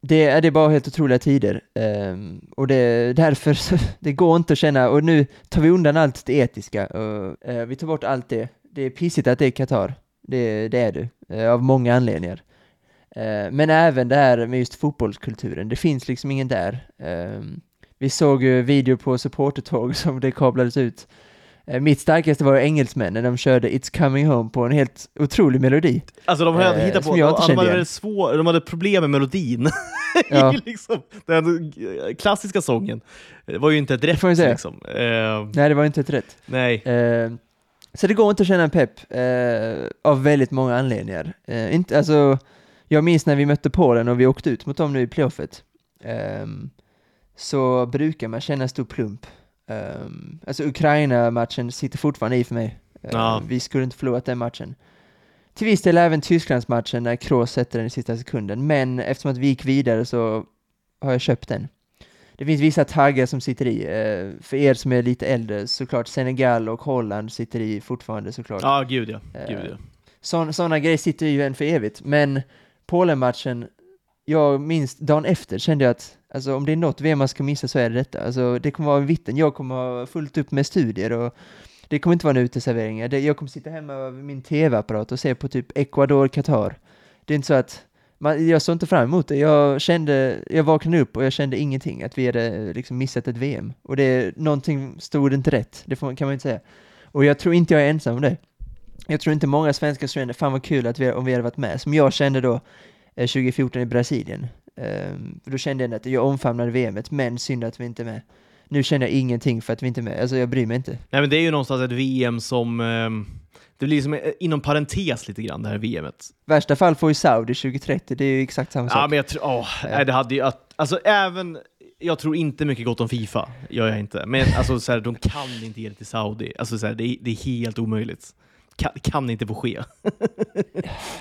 det, är, det är bara helt otroliga tider. Um, och det, därför, så, det går inte att känna, och nu tar vi undan allt det etiska. Och, uh, vi tar bort allt det. Det är pissigt att det är Qatar. Det, det är det, uh, av många anledningar. Uh, Men även det här med just fotbollskulturen, det finns liksom ingen där. Um, Vi såg ju video på supportertåg som det kablades ut. Eh, Mitt starkaste var engelsmännen, de körde It's coming home på en helt otrolig melodi. Alltså de hade Eh, hittat på, jag de hade, svår, de hade problem med melodin. Ja. Liksom, den klassiska sången. Det var ju inte ett rätt liksom. Eh, Nej, det var inte ett rätt. nej. Eh, Så det går inte att känna en pepp eh, av väldigt många anledningar. Inte, alltså, jag minns när vi mötte Polen och vi åkte ut mot dem nu i playoffet. Så brukar man känna stor plump. Um, alltså Ukraina-matchen sitter fortfarande i för mig. Eh, Ja. Vi skulle inte förlorat den matchen. Till viss del även Tysklandsmatchen när Kroos sätter den i sista sekunden, men eftersom att vi gick vidare så har jag köpt den. Det finns vissa taggar som sitter i. Eh, för er som är lite äldre, såklart Senegal och Holland sitter i fortfarande såklart. Ja, gud ja. Gud, ja. Sådana grejer sitter ju än för evigt. Men Polen-matchen, jag minns dagen efter kände jag att alltså, om det är något VM man ska missa så är det detta. Alltså, det kommer vara en vitten. Jag kommer ha fullt upp med studier och det kommer inte vara en uteservering. Jag kommer sitta hemma vid min tv-apparat och se på typ Ecuador, Qatar. Det är inte så att man, jag såg inte fram emot det. Jag kände, jag vaknade upp och jag kände ingenting, att vi hade liksom missat ett VM. Och det, någonting stod inte rätt, det får, kan man inte säga. Och jag tror inte jag är ensam om det. Jag tror inte många svenskar kände, fan vad kul att vi, om vi hade varit med, som jag kände då 2014 i Brasilien. Ehm, då kände jag att jag omfamnade VMet, men synd att vi inte är med. Nu känner jag ingenting för att vi inte är med, alltså jag bryr mig inte. Nej, men det är ju någonstans ett VM som... ehm, det blir som eh, inom parentes lite grann, det här VMet. Värsta fall får ju Saudi 2030, det är ju exakt samma sak. Ja, men jag tror... åh, nej, det hade ju... Att, alltså även... Jag tror inte mycket gott om Fifa, gör jag inte. Men alltså, så här, de kan inte ge det till Saudi. Alltså, så här, det, är, det är helt omöjligt. Kan, kan inte få ske.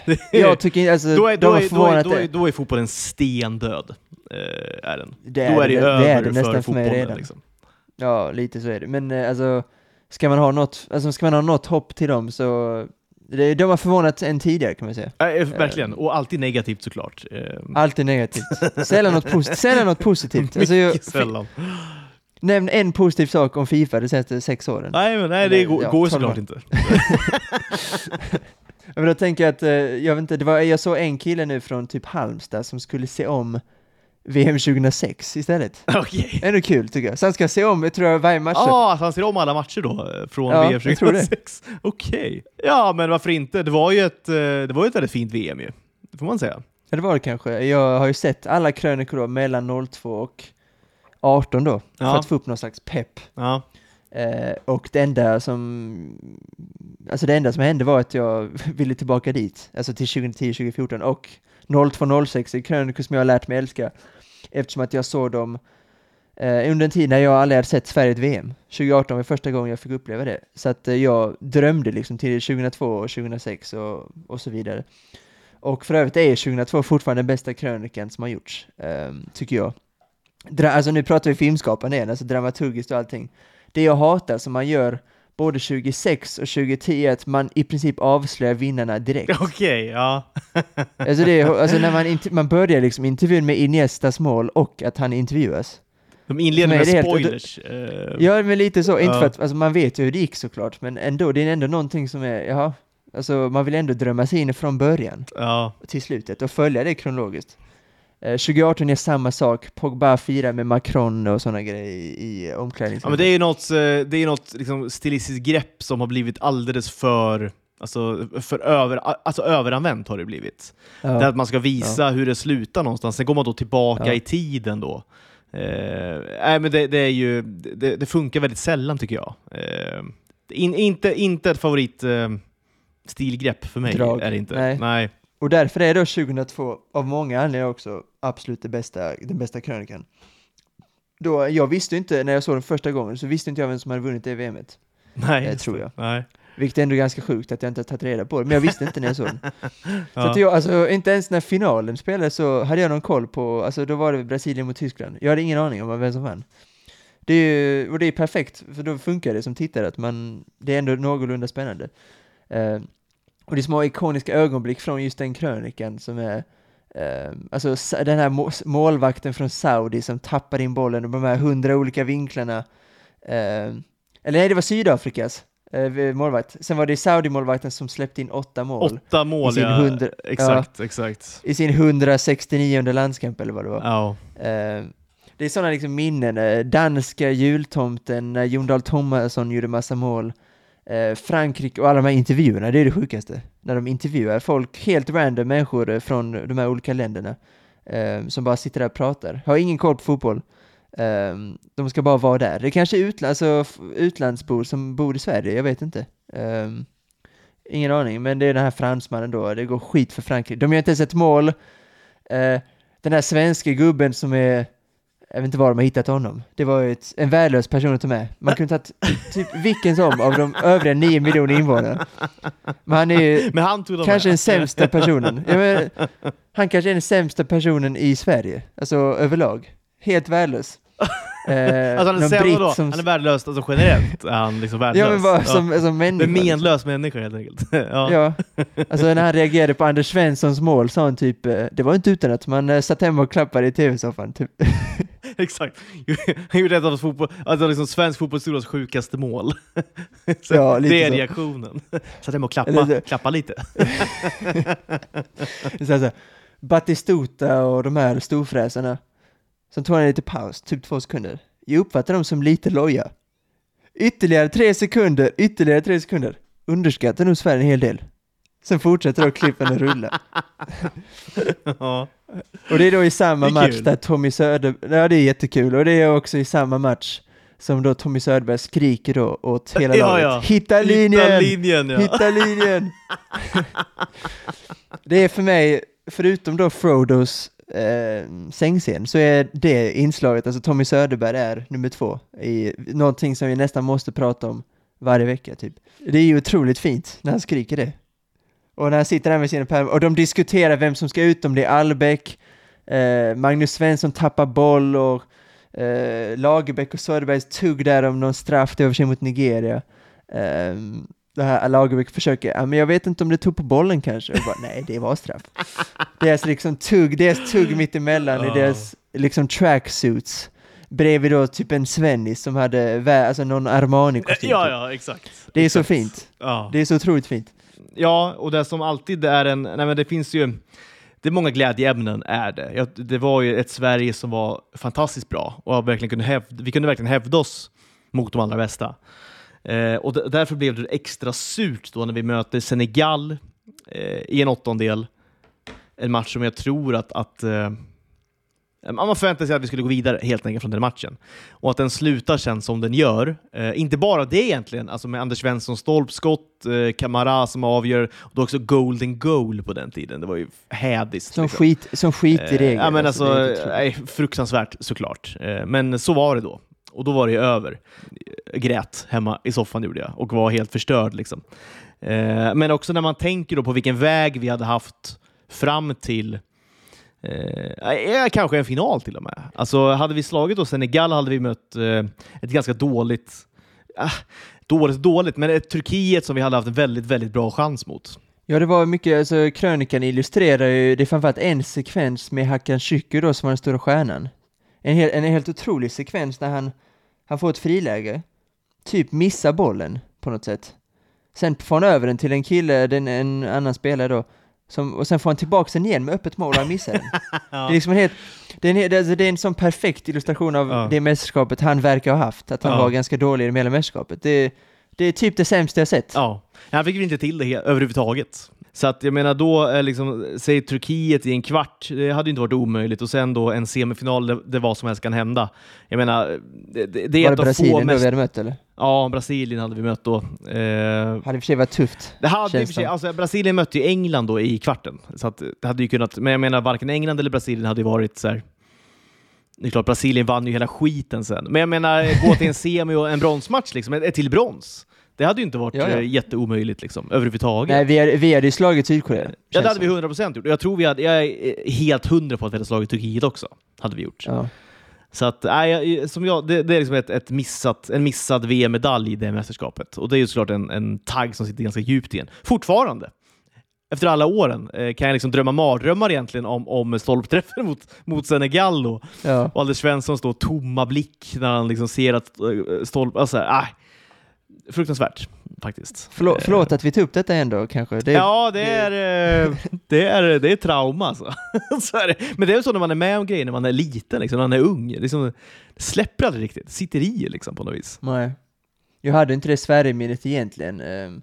Är- Jag tycker alltså, då, är, då, är, då, är, då, är, då är fotbollen stendöd. Eh, är den. Det då är är det, det- det över är det nästan för för mig fotbollen. redan. Liksom. Ja, lite så är det. Men eh, alltså, ska man ha något, alltså ska man ha något hopp till dem så, de har förvånat en tidigare kan man säga. Eh, verkligen, och alltid negativt såklart. Eh, Alltid negativt. Sällan något, posi- sällan något positivt. Alltså, jag, mycket sällan. Nämn en positiv sak om Fifa de senaste sex åren. Nej, men, nej det Eller, går, ja, går såklart inte. Men då tänker jag att, eh, jag vet inte, det var, jag såg en kille nu från typ Halmstad som skulle se om VM 2006 istället. Okej. Ändå kul tycker jag. Så han ska se om, jag tror jag, varje match. Ja, att han ser om alla matcher då, eh, från Ja, VM jag tror det. 2006. Okej. Ja, men varför inte? Det var ju ett, eh, det var ett väldigt fint VM ju. Det får man säga. Ja, det var det kanske. Jag har ju sett alla krönikor då mellan 02 och 18 då, för Ja. att få upp någon slags pepp. Ja. Eh, och det enda som, alltså det enda som hände var att jag ville tillbaka dit, alltså till 2010-2014 och 02-06 är krönikor som jag har lärt mig älska eftersom att jag såg dem eh, under en tid när jag aldrig hade sett Sverige i ett VM. 2018 var första gången jag fick uppleva det. Så att eh, jag drömde liksom till 2002 och 2006 och, och så vidare. Och för övrigt är 2002 fortfarande den bästa krönikan som har gjorts, eh, tycker jag. Dra alltså nu pratar vi filmskapande igen, alltså dramaturgiskt och allting. Det jag hatar som man gör både 2006 och 2010 är att man i princip avslöjar vinnarna direkt. Okej, ja. Alltså, det, alltså när man, man börjar liksom intervjun med Iniestas mål och att han intervjuas. De inleder med det är helt- spoilers. eh, Ja, men lite så. Inte för att, alltså man vet ju hur det gick såklart, men ändå, det är ändå någonting som är, ja, alltså man vill ändå drömma sig in från början ja. till slutet och följa det kronologiskt. Eh, 2018 är samma sak, Pogba firar med Macron och sådana grejer i, i omklädningsrummet. Ja, men det är ju något, eh, det är något liksom, stilistiskt grepp som har blivit alldeles för, alltså, för över, alltså, överanvänt har det blivit. Ja. Det att man ska visa hur det slutar någonstans, sen går man då tillbaka Ja. i tiden då. Eh, nej, men det, det, är ju, det, det funkar väldigt sällan tycker jag. Eh, in, inte, inte ett favorit eh, stilgrepp för mig. Drag. Är det inte. Nej. Nej. Och därför är då 2002, av många anledningar också, absolut det bästa, den bästa krönikan. Då, jag visste inte, när jag såg den första gången, så visste inte jag vem som hade vunnit det VMet. Nej, Eh, tror jag. Nej. Vilket är ändå ganska sjukt att jag inte har tagit reda på det, men jag visste inte när jag såg den. Så att jag, alltså, inte ens när finalen spelades så hade jag någon koll på, alltså då var det Brasilien mot Tyskland. Jag hade ingen aning om vem som vann. Det är ju, och det är perfekt, för då funkar det som tittare, att man, det är ändå någorlunda spännande. Eh, och det är små ikoniska ögonblick från just den krönikan som är, eh, alltså den här må- målvakten från Saudi som tappar in bollen och de här hundra olika vinklarna. Eh, eller nej, det var Sydafrikas eh, målvakt. Sen var det Saudi-målvakten som släppte in åtta mål Åtta mål, i sin ja. hundra- Exakt, exakt. i sin 169 landskamp eller vad det var. Ja. Eh, det är sådana liksom minnen. Eh, danska jultomten, när Jon Dahl Tomasson gjorde massa mål. Eh, Frankrike och alla de här intervjuerna, det är det sjukaste. När de intervjuar folk, helt random människor eh, från de här olika länderna. Eh, som bara sitter där och pratar. Har ingen koll på fotboll. Eh, de ska bara vara där. Det kanske är utland, alltså, utlandsbor som bor i Sverige, jag vet inte. Eh, ingen aning, men det är den här fransmannen då. Det går skit för Frankrike. De gör inte ens ett mål. Eh, den här svenska gubben som är, jag vet inte var de har hittat honom. Det var ju ett, en värdelös person att ta med. Man kunde tagit typ vilken som av de övriga nio miljoner invånarna. Men han är ju Men han tog kanske med. den sämsta personen. Jag menar, han kanske är den sämsta personen i Sverige, alltså överlag. Helt värdelös. Eh, Alltså han är sämre då? som- Han är värdelös, alltså generellt är han liksom värdelös. Ja men bara Ja. som, som människa. En menlös människa helt enkelt. ja. Ja, alltså när han reagerade på Anders Svenssons mål sa han typ, eh, det var inte utan att man eh, satt hemma och klappade i tv-soffan. Typ. Exakt. Han gjorde ett av fotboll, alltså liksom svensk fotbollshistorias sjukaste mål. Så Ja, lite det är så. reaktionen. Satt hemma och klappa, det- klappa lite. Så här, så här, Batistuta och de här storfräsarna. Sen tog han en lite paus, typ två sekunder. Jag uppfattar dem som lite loja. Ytterligare tre sekunder, ytterligare tre sekunder. Underskattar nog Sverige en hel del. Sen fortsätter då klippen att rulla. ja. Och det är då i samma match där Tommy Söderberg, ja det är jättekul, och det är också i samma match som då Tommy Söderberg skriker då åt hela Ja, laget. ja. Hitta linjen! Hitta linjen ja. Hitta linjen! det är för mig, förutom då Frodos eh, sängscen, så är det inslaget, alltså Tommy Söderberg är nummer två i någonting som vi nästan måste prata om varje vecka typ. Det är ju otroligt fint när han skriker det. Och när han sitter där med sina pärmar, och de diskuterar vem som ska ut, om det är Albeck, eh, Magnus Svensson tappar boll och eh, Lagerbäck och Söderbergs tugg där om någon straff, det var för mot Nigeria. Ehm, det här Lagerbäck försöker, ja men jag vet inte om det tog på bollen kanske. Och bara, nej, det var straff. deras liksom tugg, deras tugg mittemellan i Ja. deras liksom tracksuits. Bredvid då typ en Svennis som hade, alltså någon Armani-kostym. Ja, typ. ja, exakt. Det är så Exakt. fint. Ja. Det är så otroligt fint ja, och det som alltid är en... Nej, men det finns ju... Det är många glädjeämnen, är det. Jag, det var ju ett Sverige som var fantastiskt bra och verkligen kunde hävda, vi kunde verkligen hävda oss mot de allra bästa. Eh, och därför blev det extra surt då när vi möter Senegal eh, i en åttondel. En match som jag tror att, att eh, man förväntade sig att vi skulle gå vidare helt enkelt från den matchen. Och att den slutar sen som den gör. Eh, inte bara det egentligen, alltså med Anders Svenssons stolpskott, eh, Kamara som avgör, och då också golden goal på den tiden. Det var ju hädiskt. Som, liksom. skit, som skit i Eh, regel. Ja, men alltså, det är helt otroligt. nej, fruktansvärt såklart. Eh, Men så var det då. Och då var det över. Jag grät hemma i soffan gjorde jag och var helt förstörd. Liksom. Eh, Men också när man tänker då på vilken väg vi hade haft fram till eh, kanske en final till och med. Alltså, hade vi slagit då Senegal hade vi mött eh, ett ganska dåligt, eh, dåligt, dåligt, men ett Turkiet som vi hade haft en väldigt, väldigt bra chans mot. Ja, det var mycket, alltså krönikan illustrerar ju, det är framförallt en sekvens med Hakan Şükür då som var den stora stjärnan. en, hel, en helt otrolig sekvens när han, han får ett friläge, typ missar bollen på något sätt. Sen får han över den till en kille, den, en annan spelare då, som, och sen får han tillbaka den igen med öppet mål och han missar den. Det är liksom en helt, det är en, hel- det är- alltså, det är en sån perfekt illustration av Ja. det mästerskapet han verkar ha haft, att han Ja. var ganska dålig i det hela mästerskapet. Det, det är typ det sämsta jag sett. Ja, han fick väl inte till det överhuvudtaget. Så att jag menar då, liksom, säg Turkiet i en kvart, det hade ju inte varit omöjligt. Och sen då en semifinal där, där vad som helst kan hända. Jag menar, det, det, är var det Brasilien då mest... vi hade mött eller? Ja, Brasilien hade vi mött då. Eh, Hade i och för sig varit tufft. det hade i för sig, alltså, Brasilien mötte ju England då i kvarten. Så att det hade ju kunnat, men jag menar varken England eller Brasilien hade ju varit så här. Det är klart, Brasilien vann ju hela skiten sen. Men jag menar, gå till en semi och en bronsmatch, liksom, ett ett till brons. Det hade ju inte varit Ja, ja. eh, jätteomöjligt liksom, överhuvudtaget. Nej, vi hade, vi hade ju slagit Sydkorea. Ja, det hade vi som. 100% gjort. Jag tror vi hade, jag är helt hundra på att vi hade slagit Turkiet också. Hade vi gjort. Ja. Så att, nej, som jag, det, det är liksom ett, ett missat, en missad VM-medalj i det mästerskapet. Och det är ju såklart en, en tagg som sitter ganska djupt igen. Fortfarande. Efter alla åren eh, kan jag liksom drömma mardrömmar egentligen om, om stolpträffen mot, mot Senegal och, Ja. och Anders Svensson står tomma blick när han liksom ser att eh, stolp... Alltså, äh, fruktansvärt faktiskt. Förlåt, Eh, förlåt att vi tog upp detta ändå kanske. Det, Ja, det är, eh, det är, det är trauma alltså. så är det. Men det är så när man är med om grejer när man är liten, liksom, när man är ung. Liksom, det släpper aldrig riktigt. Sitter i liksom, på något vis. Nej. Jag hade inte det Sverige-minnet egentligen. Ehm,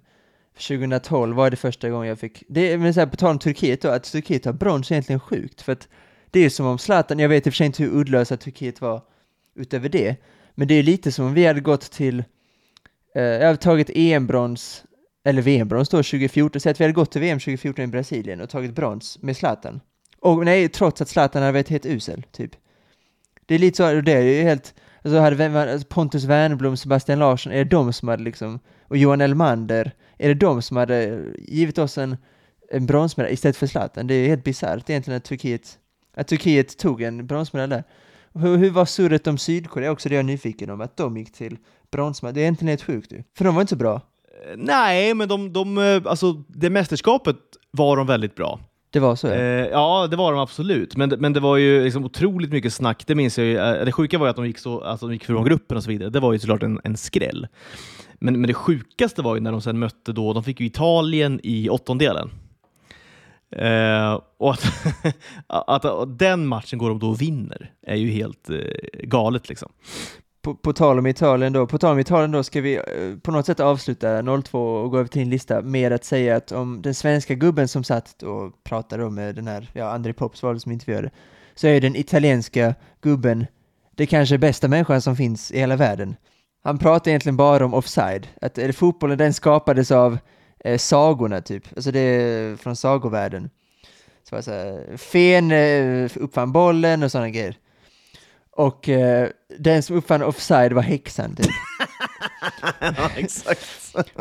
2012 var det första gången jag fick, det, men så här, på tal om Turkiet då, att Turkiet har brons är egentligen sjukt. För att det är som om Zlatan, jag vet i och för sig inte hur uddlösa Turkiet var utöver det, men det är lite som om vi hade gått till, Eh, jag har tagit EM-brons, eller VM-brons då 2014, så att vi hade gått till VM 2014 i Brasilien och tagit brons med Zlatan. Och nej, trots att Zlatan hade varit helt usel, typ. Det är lite så, det är ju helt, alltså hade Pontus Wernbloom, Sebastian Larsson, är det de som hade liksom, och Johan Elmander, är det de som hade givit oss en, en bronsmedalj istället för Zlatan? Det är helt bisarrt egentligen att Turkiet, att Turkiet tog en bronsmedalj där. Hur, hur var surret om Sydkorea också, det är jag nyfiken om, att de gick till bronsmedalj, det är egentligen helt sjukt ju. För de var inte så bra. Eh, Nej, men de, de, eh, alltså, det mästerskapet var de väldigt bra. Det var så ja. Eh, ja, det var de absolut. Men, men det var ju liksom otroligt mycket snack. Det minns jag ju. Eh, Det sjuka var ju att de gick, så, alltså, de gick från gruppen och så vidare. Det var ju såklart en, en skräll. Men, men det sjukaste var ju när de sen mötte då, de fick ju Italien i åttondelen. Eh, och att, att, att den matchen går de då och vinner är ju helt eh, galet liksom. På, på tal om Italien då, på tal om Italien då ska vi eh, på något sätt avsluta 02 och gå över till en lista med att säga att om den svenska gubben som satt och pratade om med den här, ja, André Pops var det som intervjuade, så är den italienska gubben det kanske bästa människan som finns i hela världen. Han pratar egentligen bara om offside, att eller, fotbollen den skapades av eh, sagorna typ, alltså det är från sagovärlden. Så var så här, Fen eh, uppfann bollen och sådana grejer. Och eh, den som uppfann offside var häxan typ. ja, exakt.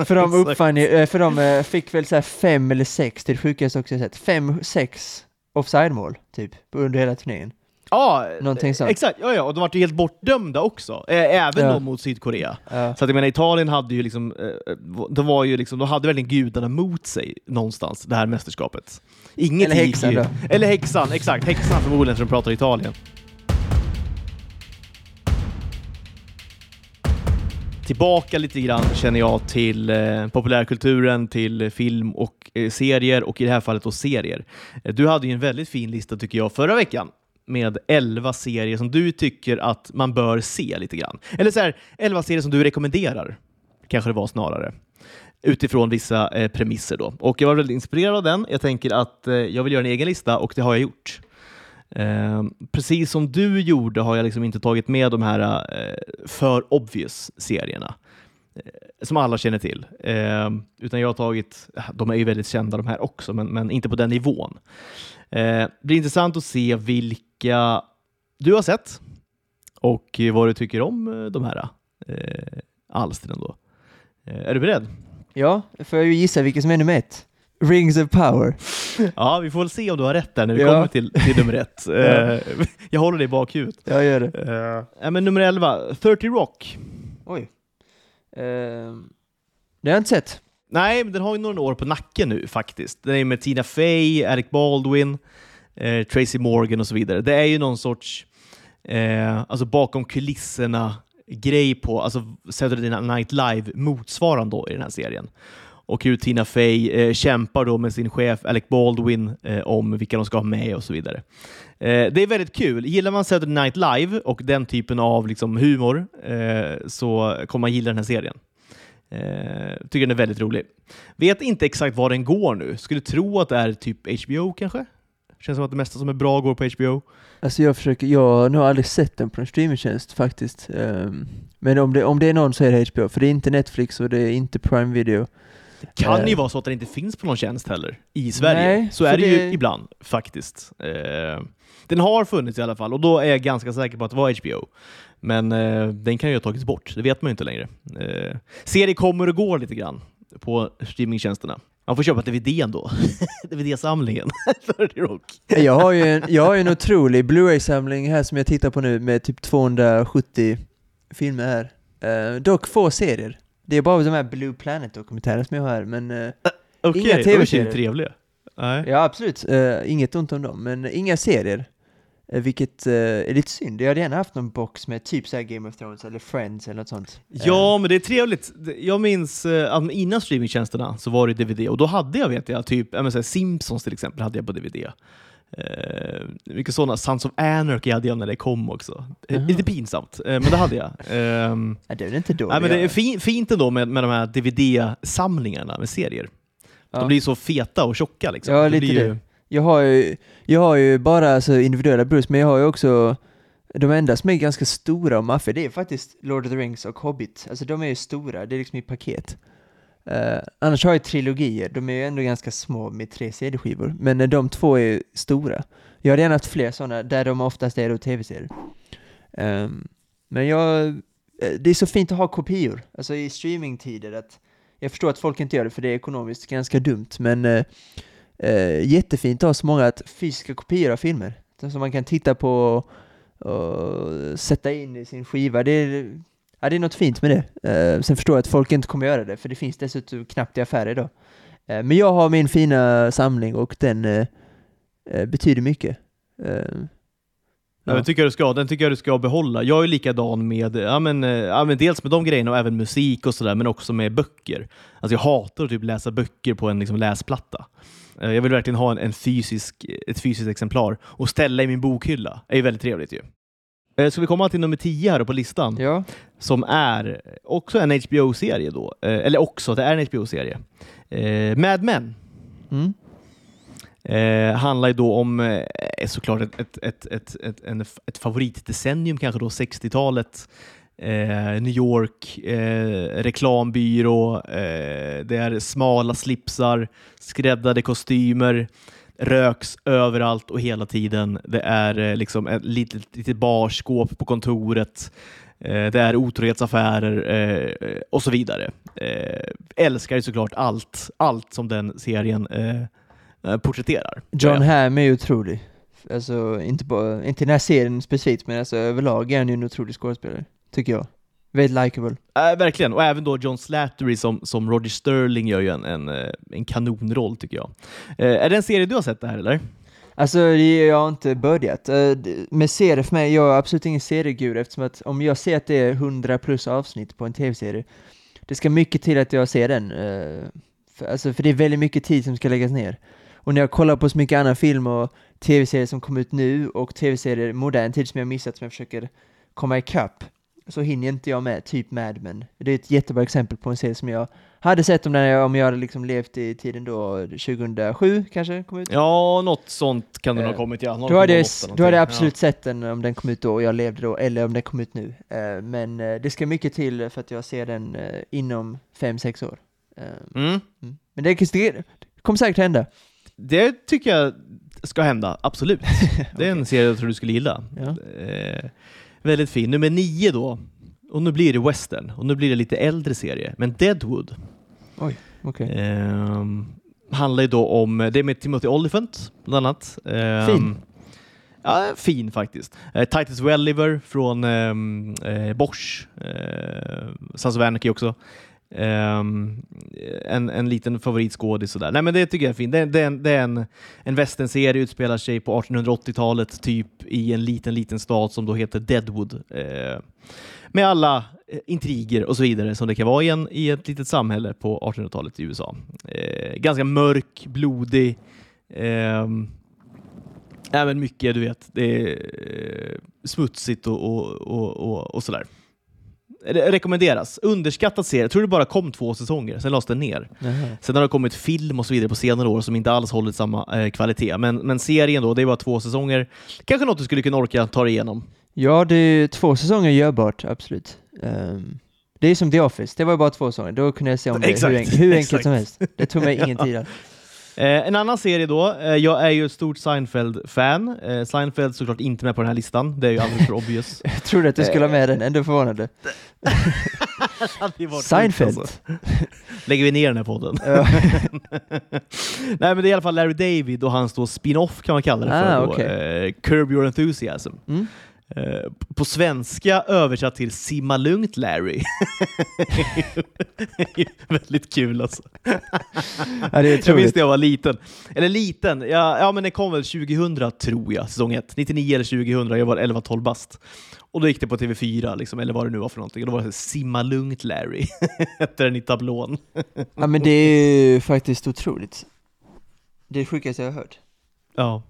För de uppfann ju, eh, för de eh, fick väl så här fem eller sex, är det sjukaste också jag sett, fem, sex offside-mål typ under hela turneringen. Ja, Någonting sånt. exakt. Ja, ja, och de var ju helt bortdömda också. Eh, även Ja. mot Sydkorea. Ja. Så att jag menar, Italien hade ju liksom, eh, de var ju liksom, de hade verkligen gudarna mot sig någonstans, det här mästerskapet. Inget Eller häxan ju, då. Eller häxan, exakt. Häxan förmodligen, för de pratar Italien. Tillbaka lite grann känner jag till eh, populärkulturen, till film och eh, serier och i det här fallet då serier. Eh, du hade ju en väldigt fin lista tycker jag förra veckan med 11 serier som du tycker att man bör se lite grann. Eller så här, 11 serier som du rekommenderar, kanske det var snarare. Utifrån vissa eh, premisser då. Och jag var väldigt inspirerad av den. Jag tänker att eh, jag vill göra en egen lista och det har jag gjort. Eh, precis som du gjorde har jag liksom inte tagit med de här eh, för obvious serierna eh, som alla känner till. Eh, utan jag har tagit, de är ju väldigt kända de här också, men, men inte på den nivån. Eh, det blir intressant att se vilka du har sett och vad du tycker om eh, de här eh, alstren. Då. Eh, är du beredd? Ja, får jag ju gissa vilken som är nummer ett. Rings of power. Ja, vi får väl se om du har rätt där när vi Ja. kommer till, till nummer ett. Eh, jag håller dig i bakhuvudet. Jag gör det. Uh, men nummer 11, 30 Rock. Oj. Ehm, det har jag inte sett. Nej, men den har ju några år på nacken nu faktiskt. Den är med Tina Fey, Eric Baldwin, eh, Tracy Morgan och så vidare. Det är ju någon sorts eh, alltså bakom kulisserna grej på alltså Saturday Night Live motsvarande då i den här serien. Och hur Tina Fey eh, kämpar då med sin chef Alec Baldwin eh, om vilka de ska ha med och så vidare. Eh, det är väldigt kul. Gillar man Saturday Night Live och den typen av liksom, humor eh, så kommer man gilla den här serien. Eh, tycker den är väldigt rolig. Vet inte exakt var den går nu. Skulle tro att det är typ HBO kanske? Känns som att det mesta som är bra går på HBO. Alltså jag försöker, jag har nog aldrig sett den på en streamingtjänst faktiskt. Um, men om det, om det är någon så är det HBO, för det är inte Netflix och det är inte Prime Video. Det kan Eh. ju vara så att den inte finns på någon tjänst heller i Sverige. Nej, så är det, ju det- ibland faktiskt. Eh, den har funnits i alla fall och då är jag ganska säker på att det var HBO. Men eh, den kan ju ha tagits bort, det vet man ju inte längre. Eh, serier kommer och går lite grann på streamingtjänsterna. Man får köpa DVD då. DVD-samlingen. Jag har ju en, jag har ju en otrolig Blu-ray-samling här som jag tittar på nu med typ 270 filmer här. Eh, dock få serier. Det är bara de här Blue Planet-dokumentärer som jag har här, men uh, Okej, Inga de TV-serier. är trevliga. Nej. ja absolut, eh, inget ont om dem, men inga serier. Eh, vilket eh, är lite synd. Jag hade gärna haft någon box med typ så Game of Thrones eller Friends eller något sånt. Eh, Ja, men det är trevligt. Jag minns eh, att innan streamingtjänsterna så var det DVD och då hade jag, vet jag, typ Simpsons till exempel hade jag på DVD. Uh, mycket sådana, Sons of Anarchy hade jag när det kom också. Eh. Lite pinsamt, eh, men det hade jag. Ja, det är inte dåligt. nej, men det är fi- fint ändå med, med de här DVD-samlingarna med serier. Ja. De blir så feta och tjocka. Liksom. Ja, Det lite ju- det. Jag har ju, jag har ju bara alltså, individuella Bruce, men jag har ju också de enda som är ganska stora och maffiga, det är faktiskt Lord of the Rings och Hobbit. Alltså de är ju stora, det är liksom i paket. Uh, annars har jag trilogier, de är ju ändå ganska små med tre CD-skivor, men eh, de två är stora. Jag hade gärna haft fler sådana, där de oftast är då tv-serier. Um, ehm, men jag, eh, det är så fint att ha kopior, alltså i streamingtider, att jag förstår att folk inte gör det för det är ekonomiskt ganska dumt, men uh, jättefint att ha så många att fysiska kopior av filmer som man kan titta på och, och sätta in i sin skiva. Det är, ja, det är något fint med det. Eh, sen förstår jag att folk inte kommer göra det, för det finns dessutom knappt i affärer idag. Eh, men jag har min fina samling och den eh, betyder mycket. Ja. Den, tycker jag du ska, den tycker jag du ska behålla. Jag är likadan med, ja, men, ja, men dels med de grejerna och även musik och sådär, men också med böcker. Alltså jag hatar att typ läsa böcker på en liksom, läsplatta. Jag vill verkligen ha en, en fysisk, ett fysiskt exemplar och ställa i min bokhylla. Det är ju väldigt trevligt ju. Eh, Ska vi komma till nummer 10 här på listan? ja. som är också en HBO-serie då. Eh, Eller också, det är en HBO-serie. Eh, Mad Men Mm. eh, handlar ju då om eh, såklart ett, ett, ett, ett, ett, en, ett favoritdecennium, kanske då 60-talet. Eh, New York, eh, reklambyrå, eh, det är smala slipsar, skräddade kostymer, röks överallt och hela tiden. Det är eh, liksom ett litet, litet barskåp på kontoret. Eh, det är otrohetsaffärer eh, och så vidare. Älskar ju såklart allt, allt som den serien porträtterar. John Hamm är ju otrolig. Alltså inte bara, inte den här serien specifikt, men alltså överlag är han ju en otrolig skådespelare, tycker jag. Väldigt likeable. Äh, verkligen, och även då John Slattery som, som Roger Sterling gör ju en, en, eh, en kanonroll tycker jag. Eh, är det en serie du har sett det här eller? Alltså, jag har inte börjat. Eh, Med serier för mig, jag är absolut ingen seriegud eftersom att om jag ser att det är 100 plus avsnitt på en tv-serie, det ska mycket till att jag ser den. eh, För, alltså, för det är väldigt mycket tid som ska läggas ner. Och när jag kollar på så mycket annan film och tv-serier som kommer ut nu och tv-serier modern tid som jag missat som jag försöker komma ikapp, så hinner inte jag med, typ Mad Men. Det är ett jättebra exempel på en serie som jag hade sett om, den, om jag hade liksom levt i tiden då, 2007 kanske, kom ut. Ja, något sånt kan det nog Eh, ha kommit ja. Då hade, jag, 0,8 då hade jag absolut sett den om den kom ut då och jag levde då, eller om den kom ut nu. Eh, men eh, det ska mycket till för att jag ser den inom 5-6 år. Eh, Ja. Mm. mm. Men det, det kommer säkert hända. Det tycker jag ska hända, absolut. Det är en serie jag tror du skulle gilla. Ja. Eh, väldigt fin. Nummer nio då. Och nu blir det western. Och nu blir det lite äldre serie. Men Deadwood. Okej. Ehm, handlar ju då om, det är med Timothy Olyphant bland annat. Ehm, Fin. Ja, fin faktiskt. Eh, Titus Welliver från ehm, eh, Bosch, eh, Sons of Anarchy också. Um, en, en liten favoritskådis sådär. Nej men det tycker jag är fint. Det, det, är en, det är en, en västernserie, utspelar sig på 1880-talet, typ i en liten, liten stad som då heter Deadwood. Uh, med alla eh, intriger och så vidare som det kan vara i, en, i ett litet samhälle på 1800-talet i USA. Uh, ganska mörk, blodig. Um, även mycket, du vet, det är smutsigt och, och, och, och, och sådär. Re rekommenderas. Underskattad serie. Jag tror det bara kom två säsonger, sen lades den ner. Jaha. Sen har det kommit film och så vidare på senare år som inte alls hållit samma eh, kvalitet. Men, men serien då, det är bara två säsonger. Kanske något du skulle kunna orka ta dig igenom. Ja, det är två säsonger görbart, absolut. Ehm, det är som The Office, det var bara två säsonger. Då kunde jag se om det Exakt, hur, en, hur enkelt som helst. Det tog mig ingen tid. alls. Eh, en annan serie då. Eh, jag är ju ett stort Seinfeld-fan. Eh, Seinfeld såklart inte med på den här listan. Det är ju alldeles för obvious. Jag trodde att du skulle ha med den, ändå förvånande. Seinfeld. alltså. Lägger vi ner den här podden? Nej men det är i alla fall Larry David och hans då spin-off kan man kalla det för. Ah, okej. eh, Curb Your Enthusiasm. Mm. Eh, på svenska översatt till Simma lugnt Larry. Väldigt kul alltså. ja, det är Jag minns när jag var liten. Eller liten, ja, ja men det kom väl 2000 tror jag, säsong 1. 99 eller 2000, jag var 11-12 bast. Och då gick det på TV4, liksom, eller vad det nu var för någonting. Och då var det Simma lugnt Larry, hette den i tablån. Ja, men det är ju faktiskt otroligt. Det är det sjukaste jag har hört. Ja.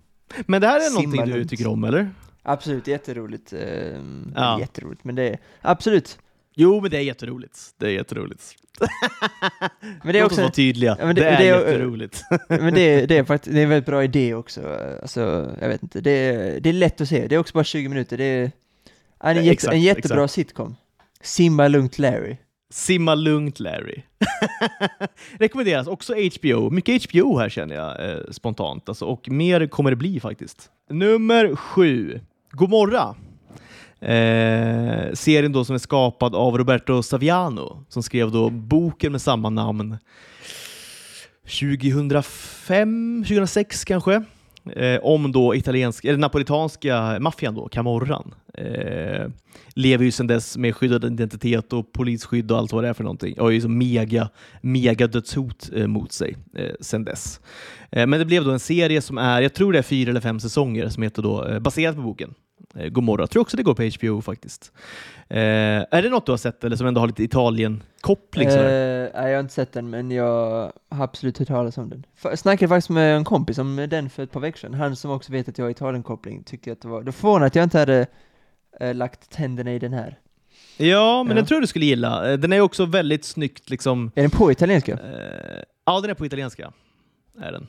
Men det här är Simma någonting du lugnt. tycker om, eller? Absolut, jätteroligt. Ehm, Ja. Jätteroligt, men det är absolut. Jo, men det är jätteroligt. Det är jätteroligt. Men det är också, vara tydliga. Ja, det- det, är det jätteroligt. men det det är faktiskt, det är en väldigt bra idé också. Alltså, jag vet inte, det är, det är lätt att se. Det är också bara 20 minuter. Det är en, Ja, jätte, exakt, en jättebra exakt. sitcom. Simma lugnt Larry. Simma lugnt Larry. Rekommenderas också HBO. Mycket HBO här känner jag eh, spontant. Alltså, och mer kommer det bli faktiskt. Nummer sju. Gomorra. Eh, serien då som är skapad av Roberto Saviano som skrev då boken med samma namn 2005, 2006 kanske. Eh, om då italiensk, eller napolitanska maffian då, Camorran. Eh, lever ju sedan dess med skyddad identitet och polisskydd och allt vad det är för någonting. Och har ju så mega, mega dödshot eh, mot sig eh, sedan dess. Eh, men det blev då en serie som är, jag tror det är fyra eller fem säsonger, som heter då, eh, baserat på boken. Eh, Gomorra. Jag tror också det går på HBO faktiskt. Eh, är det något du har sett eller som ändå har lite Italien-koppling? sådär? Eh, nej, jag har inte sett den, men jag har absolut hört talas om den. Jag snackade faktiskt med en kompis om den för ett par veckor sedan. Han som också vet att jag har Italien-koppling tyckte att det var... Det förvånade att jag inte hade eh, lagt tänderna i den här. Ja, men Ja. den tror jag du skulle gilla. Eh, Den är också väldigt snyggt liksom. Är den på italienska? Eh, ja, den är på italienska. Är den.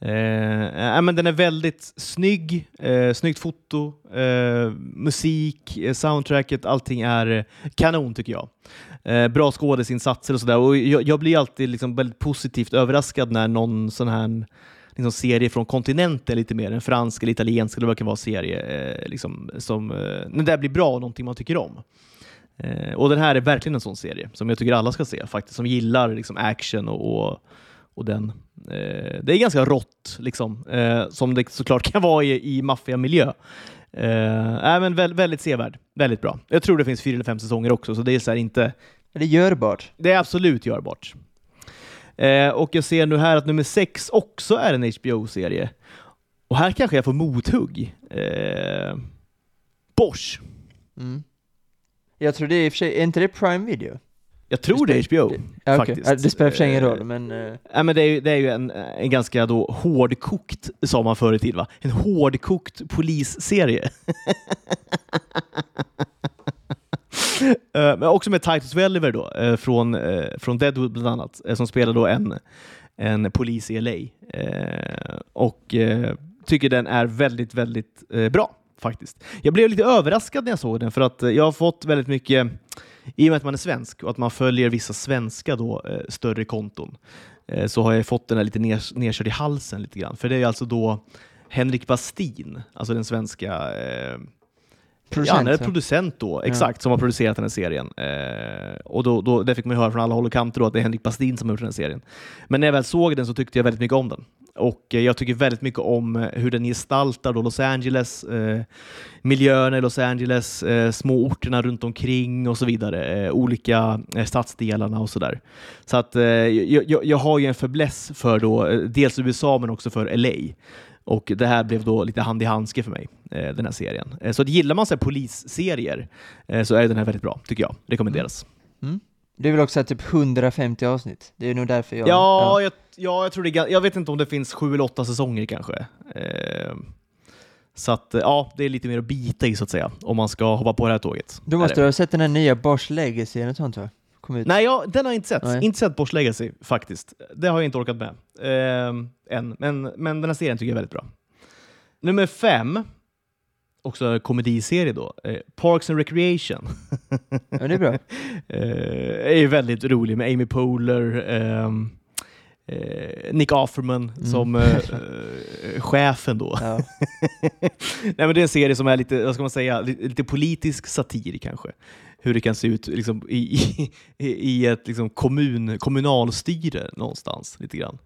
Eh, men den är väldigt snygg, eh, snyggt foto, eh, musik, eh, soundtracket, allting är eh, kanon tycker jag. Eh, bra skådesinsatser och sådär. Och jag, jag blir alltid liksom väldigt positivt överraskad när någon sån här liksom serie från kontinenten lite mer, en fransk eller italiensk eller vad det kan vara serie, eh, liksom, som, eh, när det blir bra och någonting man tycker om. Eh, och den här är verkligen en sån serie som jag tycker alla ska se faktiskt, som gillar liksom, action och, och, och den. Eh, det är ganska rått, liksom, eh, som det såklart kan vara i, i maffiamiljö. Eh, äh, men vä- väldigt sevärd, väldigt bra. Jag tror det finns fyra eller fem säsonger också, så det är så här inte Är det görbart? det är absolut görbart. Eh, och jag ser nu här att nummer sex också är en HBO-serie. Och här kanske jag får mothugg. Eh, Bosch. Mm. Jag tror det är i och för sig, är inte det Prime Video? Jag tror det är HBO. Ja. Faktiskt. Det spelar för sig ingen Eh, roll, men... eh, Ja, men det, är ju, det är ju en, en ganska då hårdkokt, sa man förr i tiden, va? En hårdkokt polisserie. Eh, Men också med Titus Welliver då, från, från Deadwood bland annat, som spelar då en, en polis i LA. Och tycker den är väldigt, väldigt bra faktiskt. Jag blev lite överraskad när jag såg den för att jag har fått väldigt mycket, i och med att man är svensk och att man följer vissa svenska då, eh, större konton, eh, så har jag fått den här lite ners- nerkörd i halsen lite grann. För det är alltså då Henrik Bastin, alltså den svenska eh, ja, han är Producent, producent då, exakt, som har producerat den här serien. Eh, och då, då, det fick man ju höra från alla håll och kanter då, att det är Henrik Bastin som har gjort den här serien. Men när jag väl såg den så tyckte jag väldigt mycket om den och eh, jag tycker väldigt mycket om eh, hur den gestaltar då Los Angeles, eh, miljöerna i Los Angeles, eh, små orterna runt omkring och så vidare, eh, olika eh, stadsdelarna och sådär. Så att eh, jag, jag, jag har ju en fäbless för då, eh, dels USA men också för LA. Och det här blev då lite hand i handske för mig, eh, den här serien. Eh, så att gillar man så här polisserier eh, så är den här väldigt bra, tycker jag. Rekommenderas. Mm. mm. Är väl också typ 150 avsnitt? Det är nog därför jag... Ja, Jag, ja jag tror det Jag vet inte om det finns sju eller åtta säsonger kanske. Eh, så att, eh, ja, det är lite mer att bita i så att säga, om man ska hoppa på det här tåget. Du måste du ha sett den här nya Bosch Legacy eller sånt va? Nej, ja, den har jag inte sett. Nej. Inte sett Bosch Legacy faktiskt. Det har jag inte orkat med eh, än. Men, men den här serien tycker jag är väldigt bra. Nummer fem, också en komediserie då, eh, Parks and Recreation. Ja, det är bra. eh, är väldigt rolig med Amy Poehler, ehm, eh, Nick Offerman Mm. som eh, eh, chefen då. Ja. Nej, men det är en serie som är lite, vad ska man säga, lite, politisk satir kanske. Hur det kan se ut liksom, i, i, i ett liksom, kommun, kommunalstyre någonstans. lite grann.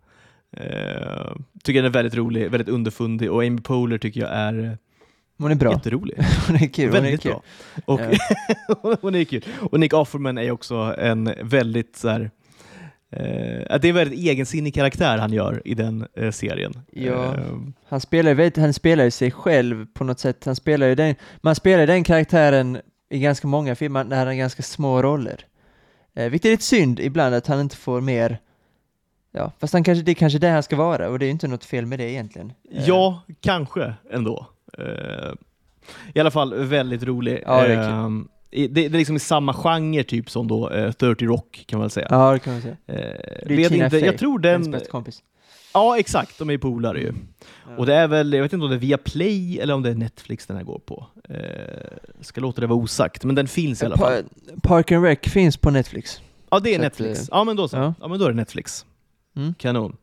Eh, tycker den är väldigt rolig, väldigt underfundig och Amy Poehler tycker jag är Hon är bra. jätterolig. Hon är kul. Hon är väldigt kul. bra. Och, hon är kul. Och Nick Offerman är också en väldigt så här, eh, det är en väldigt egensinnig karaktär han gör i den eh, serien. Ja. Eh, Han spelar, vet, han spelar ju sig själv på något sätt. Han spelar ju den, man spelar den karaktären i ganska många filmer där han har ganska små roller. Eh, vilket är lite synd ibland att han inte får mer, ja, fast han kanske, det är kanske det han ska vara och det är inte något fel med det egentligen. Eh, Ja, kanske ändå. Eh, I alla fall väldigt rolig. Ja, det är kul. Ehm, det, det är liksom i samma genre typ som då eh, 30 Rock kan man väl säga. Ja, det kan man säga. Eh, är vet Tina inte, Fey, jag tror Hennes den... bästa kompis. Ja, exakt. De är ju polare ju. Ja. Och det är väl, jag vet inte om det är via Play eller om det är Netflix den här går på. Eh, ska låta det vara osagt, men den finns i alla fall. Pa- Park and Rec finns på Netflix. Ja, det är så att, Netflix. eh, Ja, men då så. ja. Ja. men då är det Netflix. Mm. Kanon.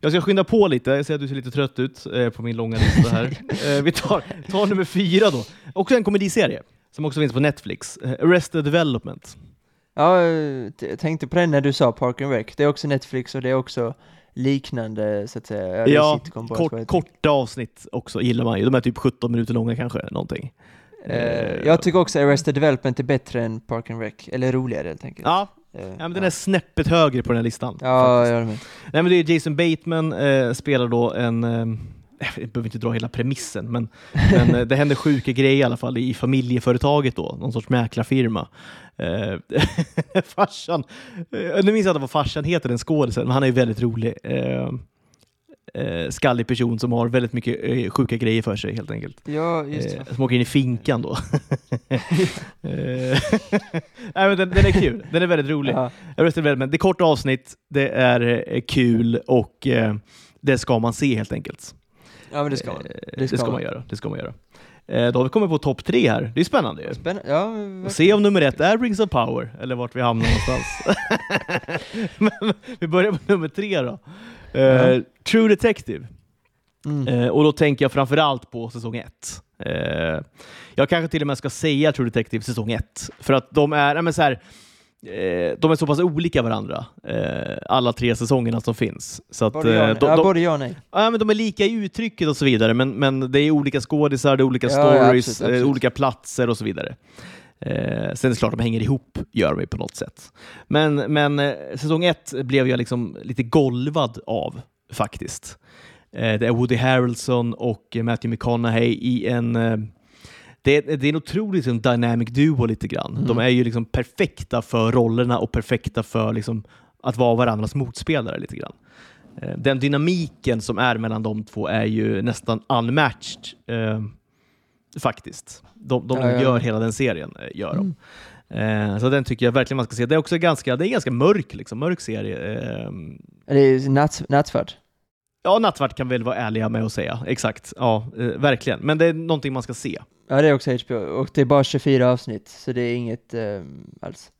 Jag ska skynda på lite, jag ser att du ser lite trött ut eh, på min långa lista här. eh, vi tar, tar nummer fyra då. Också en komediserie som också finns på Netflix. Eh, Arrested Development. Ja, jag tänkte på den när du sa Park and Rec. Det är också Netflix och det är också liknande så att säga. Ja, det Kort, korta avsnitt också gillar man ju. De är typ 17 minuter långa kanske, någonting. Eh, jag tycker också Arrested Development är bättre än Park and Rec, eller roligare helt enkelt. Ja, ja men den är snäppet högre på den här listan. Ja, jag. Nej, men det är Jason Bateman eh, spelar då en, eh, jag behöver inte dra hela premissen, men, men eh, det händer sjuka grejer i alla fall i familjeföretaget då, någon sorts mäklarfirma. Eh, farsan, eh, nu minns jag inte vad farsan heter, den skådisen, men han är ju väldigt rolig. Eh, eh, skallig person som har väldigt mycket eh, sjuka grejer för sig helt enkelt. Ja, just det. Eh, som åker in i finkan då. Eh, Nej, men den, den är kul, den är väldigt rolig. Ja. Det är kort avsnitt, det är eh, kul och eh, det ska man se helt enkelt. ja, men det ska man. Det Det ska ska, man. man göra. Det ska man göra. Eh, då har vi kommit på topp tre här. Det är spännande ju. Spännande. Ja, se om nummer ett är Rings of Power, eller vart vi hamnar någonstans. Men vi börjar på nummer tre då. Eh. True Detective. Mm. Och då tänker jag framförallt på säsong ett. Eh, jag kanske till och med ska säga True Detective säsong ett. För att de är, nej, men så här, eh, de är så pass olika varandra, eh, alla tre säsongerna som finns. Så att, Både ja, eh, nej. de, ja, de, både ja och nej. ja, men de är lika i uttrycket och så vidare, men, men det är olika skådisar, det är olika Ja, stories, ja, absolut, absolut. Eh, olika platser och så vidare. Eh, sen är det klart de hänger ihop, gör ju på något sätt. Men, men eh, säsong ett blev jag liksom lite golvad av, faktiskt. Eh, det är Woody Harrelson och Matthew McConaughey i en... Eh, det, är, det är en otroligt liksom, dynamic duo lite grann. Mm. De är ju liksom perfekta för rollerna och perfekta för liksom, att vara varandras motspelare lite grann. Eh, Den dynamiken som är mellan de två är ju nästan unmatched eh, faktiskt. De, de Ja, ja. gör hela den serien, gör de. Mm. Eh, så den tycker jag verkligen man ska se. Det är också ganska, det är ganska mörk, liksom, mörk serie. Eh, Det är natt, nattsvart. Ja, nattsvart kan vi väl vara ärliga med att säga. Exakt, ja, eh, verkligen. Men det är någonting man ska se. Ja, det är också HBO. Och det är bara 24 avsnitt, så det är inget ehm, alls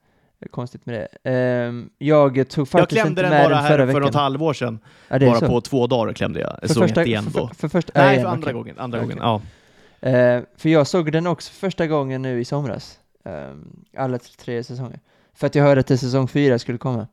konstigt med det. Ehm, jag tog Jag faktiskt klämde inte den med bara den här förra för veckan. något halvår sedan. ja, Bara så. på två dagar klämde jag. för första, ett igen för, då. för, för första, Nej, för andra okej. gången. Andra Okej. gången, ja. Eh, för jag såg den också för första gången nu i somras. Ehm, alla tre säsonger. För att jag hörde att det säsong fyra skulle komma.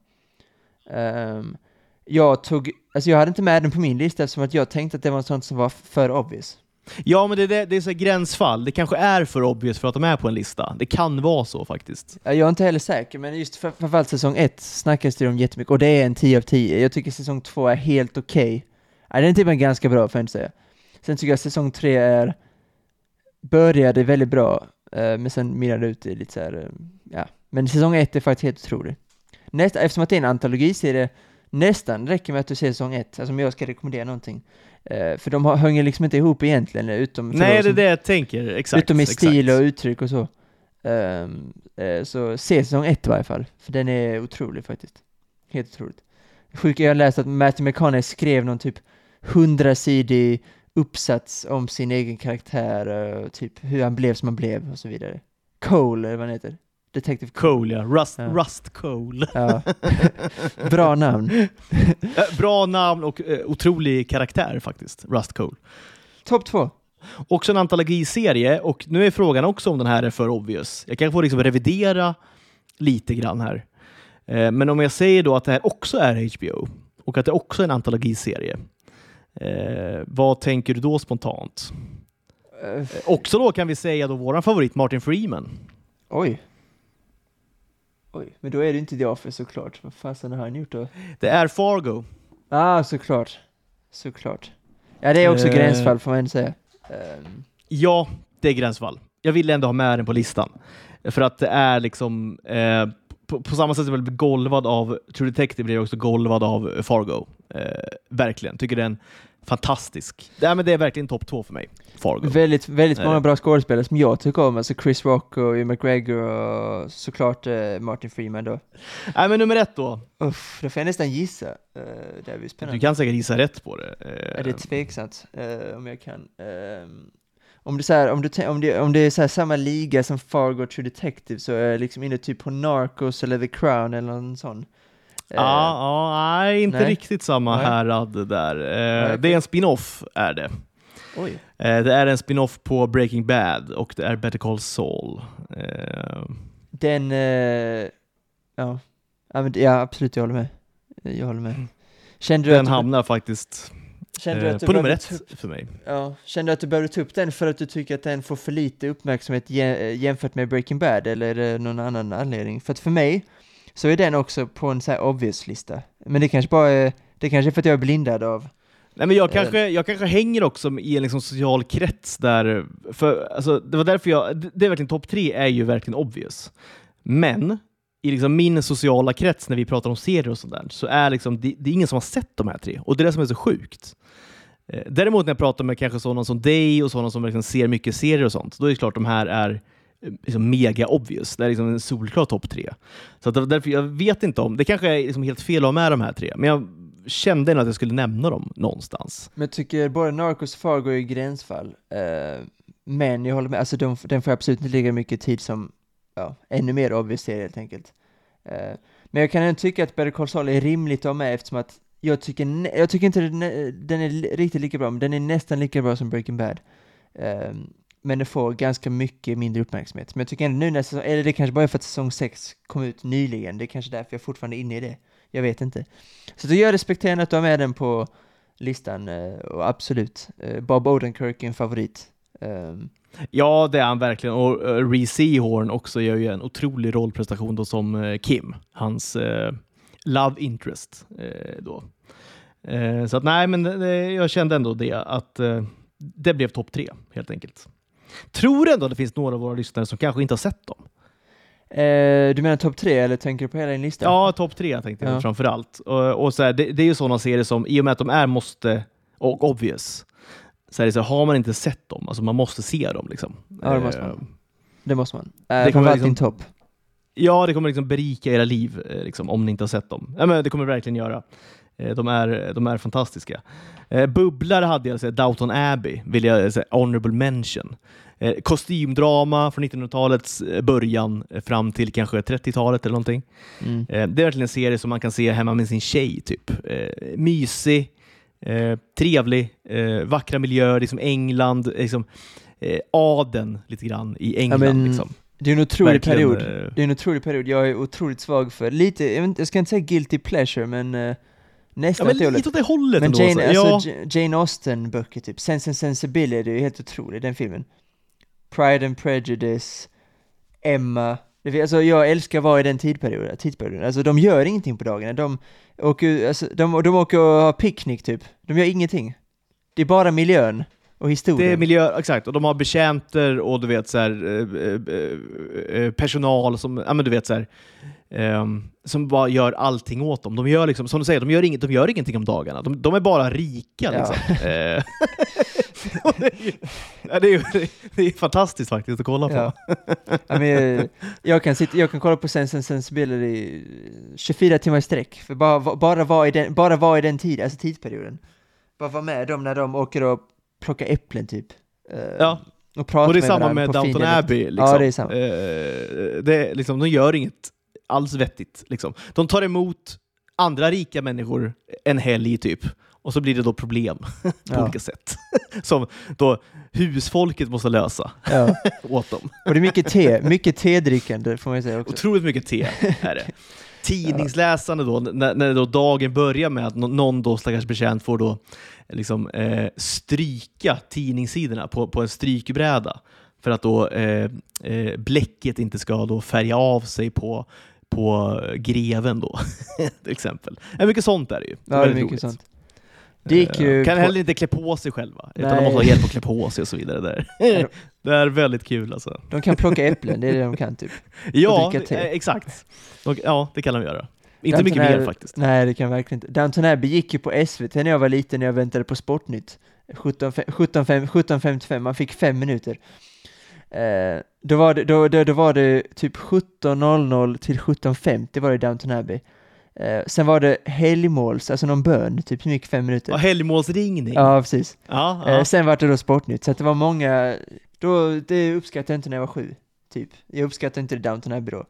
Ehm, jag tog, alltså jag hade inte med den på min lista eftersom att jag tänkte att det var sånt som var för obvious. Ja, men det, det, det är så gränsfall. Det kanske är för obvious för att de är på en lista. Det kan vara så faktiskt. Ja, Jag är inte heller säker, men just för- framförallt säsong 1 snackas det om jättemycket, och det är en 10 av 10. Jag tycker säsong 2 är helt okej. Ja, den är typ en ganska bra, får jag inte säga. Sen tycker jag säsong 3 är, började väldigt bra, eh, men sen mynnade ut i lite så här, eh, ja. Men säsong 1 är faktiskt helt otrolig. Nästa, eftersom att det är en antologiserie, nästan räcker med att du ser säsong 1, alltså om jag ska rekommendera någonting. Eh, för de har, hänger liksom inte ihop egentligen, utom för Nej, de det är det jag tänker. Exakt. Utom i exakt. stil och uttryck och så. Ehm, eh, så se säsong ett i varje fall, för den är otrolig faktiskt. Helt otroligt. Sjukt, jag har läst att Matthew McConaughey skrev någon typ hundrasidig uppsats om sin egen karaktär, eh, typ hur han blev som han blev och så vidare. Cole, eller vad han heter. Detective Cole, ja. Rust, Ja. Rust Cole. Ja. Bra namn. Eh, Bra namn och eh, otrolig karaktär faktiskt. Rust Cole. Topp två. Också en antologiserie och nu är frågan också om den här är för obvious. Jag kan få liksom revidera lite grann här. Eh, Men om jag säger då att det här också är HBO och att det också är en antologiserie. Eh, vad tänker du då spontant? Eh, Också då kan vi säga då våran favorit Martin Freeman. oj. Oj, men då är det inte The Office såklart. Vad fasen har han gjort då? Det är Fargo. Ah, såklart. Såklart. Ja, det är också Eh. gränsfall får man ändå säga. Ehm, Ja, det är gränsfall. Jag vill ändå ha med den på listan. För att det är liksom, eh, på, på samma sätt som jag blev golvad av True Detective blev jag också golvad av Fargo. Eh, verkligen, tycker det är en fantastisk. Det är, men det är verkligen topp två för mig, Fargo. väldigt, väldigt många det? bra skådespelare som jag tycker om, alltså Chris Rock och Ewan McGregor och såklart eh, Martin Freeman då. Nej, men nummer ett då. Uff, det får jag nästan gissa. Uh, det är ju Du kan säkert gissa rätt på det. Eh, det är tveksamt eh, om jag kan. Ehm, om, det här, om, tän- om, det, om det är så här samma liga som Fargo True Detective så är jag liksom inne typ på Narcos eller The Crown eller någon sån. Eh, Ja, ja, nej, inte nej. riktigt samma Nej. härad där. Eh. Det är en spin-off, är det. Oj. Eh, det är en spin-off på Breaking Bad och det är Better Call Saul. Eh, Den, ja. Ja, absolut, jag håller med. Jag håller med. Kände du den att du, hamnar faktiskt kände du att på nummer upp- ett för mig. Ja, kände du att du behövde ta upp den för att du tycker att den får för lite uppmärksamhet jä- jämfört med Breaking Bad, eller är det någon annan anledning? För att för mig så är den också på en så här obvious-lista. Men det kanske bara är, det kanske är för att jag är blindad av Nej, men jag, Eh. kanske, jag kanske hänger också i en liksom social krets där, för, alltså, det var därför jag, det, är verkligen topp tre är ju verkligen obvious. Men i liksom min sociala krets när vi pratar om serier och sånt där, så är liksom, det, det är ingen som har sett de här tre. Och det är det som är så sjukt. Eh, Däremot när jag pratar med kanske sådana som dig och sådana som verkligen ser mycket serier och sånt, då är det klart de här är liksom mega obvious. Det är liksom en solklar topp tre. Så att det var därför jag vet inte om, det kanske är liksom helt fel att ha med de här tre, men jag kände ändå att jag skulle nämna dem någonstans. Men jag tycker både Narcos och Fargo är gränsfall. Uh, men jag håller med, alltså de, den får absolut inte lika mycket tid som, ja, ännu mer obvious serie helt enkelt. Uh, men jag kan ändå tycka att Better Call Saul är rimligt att ha med eftersom att jag tycker, jag tycker inte den är, den är riktigt lika bra, men den är nästan lika bra som Breaking Bad. Eh, men det får ganska mycket mindre uppmärksamhet. Men jag tycker ändå nu när säsong, eller det kanske bara är för att säsong 6 kom ut nyligen, det är kanske därför jag fortfarande är inne i det. Jag vet inte. Så då jag respekterar att du har med den på listan, eh, och absolut. Eh, Bob Odenkirk är en favorit. Ehm. Ja, det är han verkligen. Och eh, uh, Reese Horn också gör ju en otrolig rollprestation då som Kim, hans love interest. då. Så att nej, men jag kände ändå det, att det blev topp tre helt enkelt. Tror ändå att det finns några av våra lyssnare som kanske inte har sett dem. eh, du menar topp tre, eller tänker du på hela din lista? Ja, topp tre tänkte jag Ja. framför allt. Och, och så här, det, det är ju sådana serier som, i och med att de är måste och obvious, så är det så här, har man inte sett dem, alltså man måste se dem. Liksom. Ja, det måste man. Eh, Det måste man. Det Eh, kommer framförallt liksom- din topp. Ja, det kommer liksom berika era liv eh, liksom, om ni inte har sett dem. Ja, men det kommer det verkligen göra. Eh, De är, de är fantastiska. Eh, Bubblare hade jag, så Downton Abbey, vill jag säga, honorable mention. Eh, kostymdrama från 1900-talets eh, början fram till kanske 30-talet eller någonting. Mm. Eh, det är verkligen en serie som man kan se hemma med sin tjej. Typ. Eh, mysig, eh, trevlig, vackra miljöer, liksom England, liksom, eh, aden lite grann i England. men liksom. Det är en otrolig Verkligen, period. Det är en otrolig period. Jag är otroligt svag för, lite, jag ska inte säga guilty pleasure, men eh, Ja, Nästan men lite åt det hållet Men ändå. Jane, alltså. alltså, ja. Jane Austen-böcker typ, Sense and Sensibility är ju helt otrolig, den filmen. Pride and Prejudice, Emma. Alltså jag älskar att vara i den tidperioden, tidsperioden. Alltså de gör ingenting på dagarna. De åker, alltså, de, de åker och har picknick typ. De gör ingenting. Det är bara miljön och historien. Det är miljö, exakt. Och de har betjänter och du vet så här, eh, eh, eh, personal som, ja men du vet så här, ehm, som bara gör allting åt dem. De gör liksom, som du säger, de gör, inget, de gör ingenting om dagarna. De, de är bara rika liksom. Och det, är ju, ja, det, är, ju- det är fantastiskt faktiskt att kolla på. Ja. Ja, men, jag, jag, kan sitta, jag kan kolla på Sense and Sensibility 24 timmar i sträck, för bara, bara vara i den, bara vara i den tid, alltså tidsperioden. Bara vara med dem när de åker och plockar äpplen typ. Eh, Ja. Och pratar Och det är med samma med Downton. Abbey. Liksom. Ja, det är samma. Eh, det, är liksom, de gör inget alls vettigt. Liksom. De tar emot andra rika människor en helg typ. Och så blir det då problem på Ja. olika sätt. Som då husfolket måste lösa Ja. åt dem. Och det är mycket te, mycket tedrickande får man ju säga också. Otroligt mycket te är det. Tidningsläsande då, när, när då dagen börjar med att nå- någon då stackars betjänt får då liksom, eh, stryka tidningssidorna på, på en strykbräda för att då eh, eh, bläcket inte ska då färga av sig på, på greven då, till exempel. Ja, mycket sånt är det ju. Ja, det är väldigt mycket sånt. Det gick ju Eh, kan på- heller inte klä på sig själva, utan de måste ha hjälp att klä på sig och så vidare. Där. Ja, det är väldigt kul alltså. De kan plocka äpplen, det är det de kan typ. Ja, eh, exakt. Och, ja, det kan de göra. Inte Downton mycket mer Abbey- faktiskt. Nej, det kan verkligen inte. Downton Abbey gick ju på SVT när jag var liten, när jag väntade på Sportnytt. 17.55, 17.55, 17.55, man fick fem minuter. Eh, då, var det, då, då, då var det typ 17.00 till 17.50 var det Downton Abbey. Eh, sen var det helgmåls, alltså någon bön, typ som gick fem minuter. Ja, helgmålsringning. Ja, precis. Ja, Eh, ja. sen var det då Sportnytt, så att det var många, då, det uppskattade jag inte när jag var sju, typ. Jag uppskattade inte Downton Abbey då.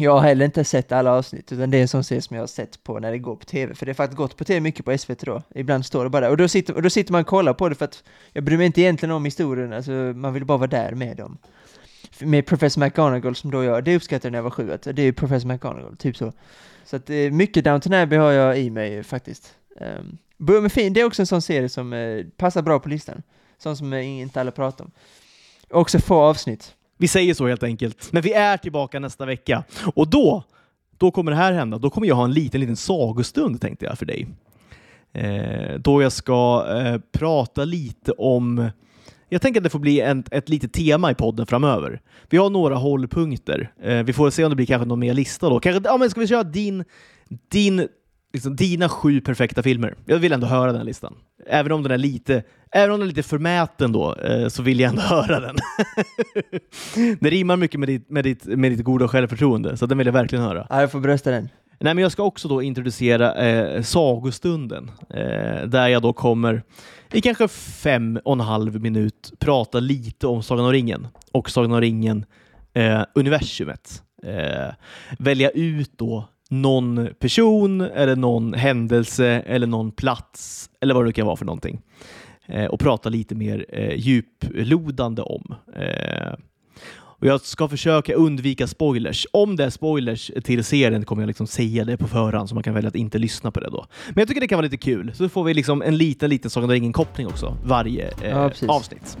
Jag har heller inte sett alla avsnitt, utan det är en sån serie som jag har sett på när det går på tv, för det har faktiskt gått på tv mycket på SVT då. Ibland står det bara där, och då sitter, och då sitter man och kollar på det för att jag bryr mig inte egentligen om historien, alltså man vill bara vara där med dem. Med Professor McGonagall som då jag, det uppskattade jag när jag var sju, att det är Professor McGonagall, typ så. Så att eh, mycket Downton Abbey har jag i mig faktiskt. Um, men fin, det är också en sån serie som uh, passar bra på listan. Sån som uh, inte alla pratar om. Också få avsnitt. Vi säger så helt enkelt. Men vi är tillbaka nästa vecka. Och då, då kommer det här hända. Då kommer jag ha en liten, liten sagostund tänkte jag för dig. Eh, då jag ska eh, prata lite om jag tänker att det får bli en, ett litet tema i podden framöver. Vi har några hållpunkter. Eh, vi får se om det blir kanske någon mer lista då. Kanske, ja, men ska vi köra din, din, liksom, dina sju perfekta filmer? Jag vill ändå höra den listan. Även om den är lite, även om den är lite förmäten då, eh, så vill jag ändå höra den. det rimmar mycket med ditt, med, ditt, med ditt goda självförtroende, så den vill jag verkligen höra. Ja, jag får brösta den. Nej, men jag ska också då introducera eh, sagostunden, eh, där jag då kommer i kanske fem och en halv minut prata lite om Sagan om ringen och Sagan om ringen eh, universumet. Eh, välja ut då någon person eller någon händelse eller någon plats eller vad det kan vara för någonting eh, och prata lite mer eh, djuplodande om. Eh, och jag ska försöka undvika spoilers. Om det är spoilers till serien kommer jag liksom säga det på förhand så man kan välja att inte lyssna på det då. Men jag tycker det kan vara lite kul. Så får vi liksom en liten, liten Sagan om ringen-koppling också varje eh, Ja, avsnitt.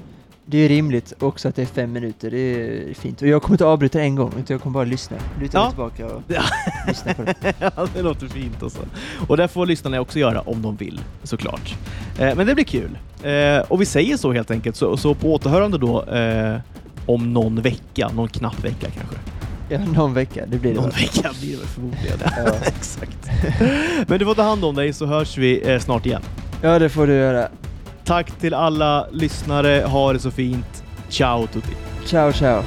Det är rimligt också att det är fem minuter, det är fint. Och jag kommer inte avbryta en gång, utan jag kommer bara lyssna. Luta mig Ja. tillbaka och Ja. lyssna på det. Ja, det låter fint alltså. Och det får lyssnarna också göra om de vill, såklart. Eh, men det blir kul. Eh, och vi säger så helt enkelt, så, så på återhörande då eh, om någon vecka, någon knapp vecka kanske. Ja, någon vecka, det blir det. Någon vecka blir det förmodligen. Ja. Exakt. Men du får ta hand om dig så hörs vi snart igen. Ja, det får du göra. Tack till alla lyssnare, ha det så fint. Ciao tutti! Ciao, ciao.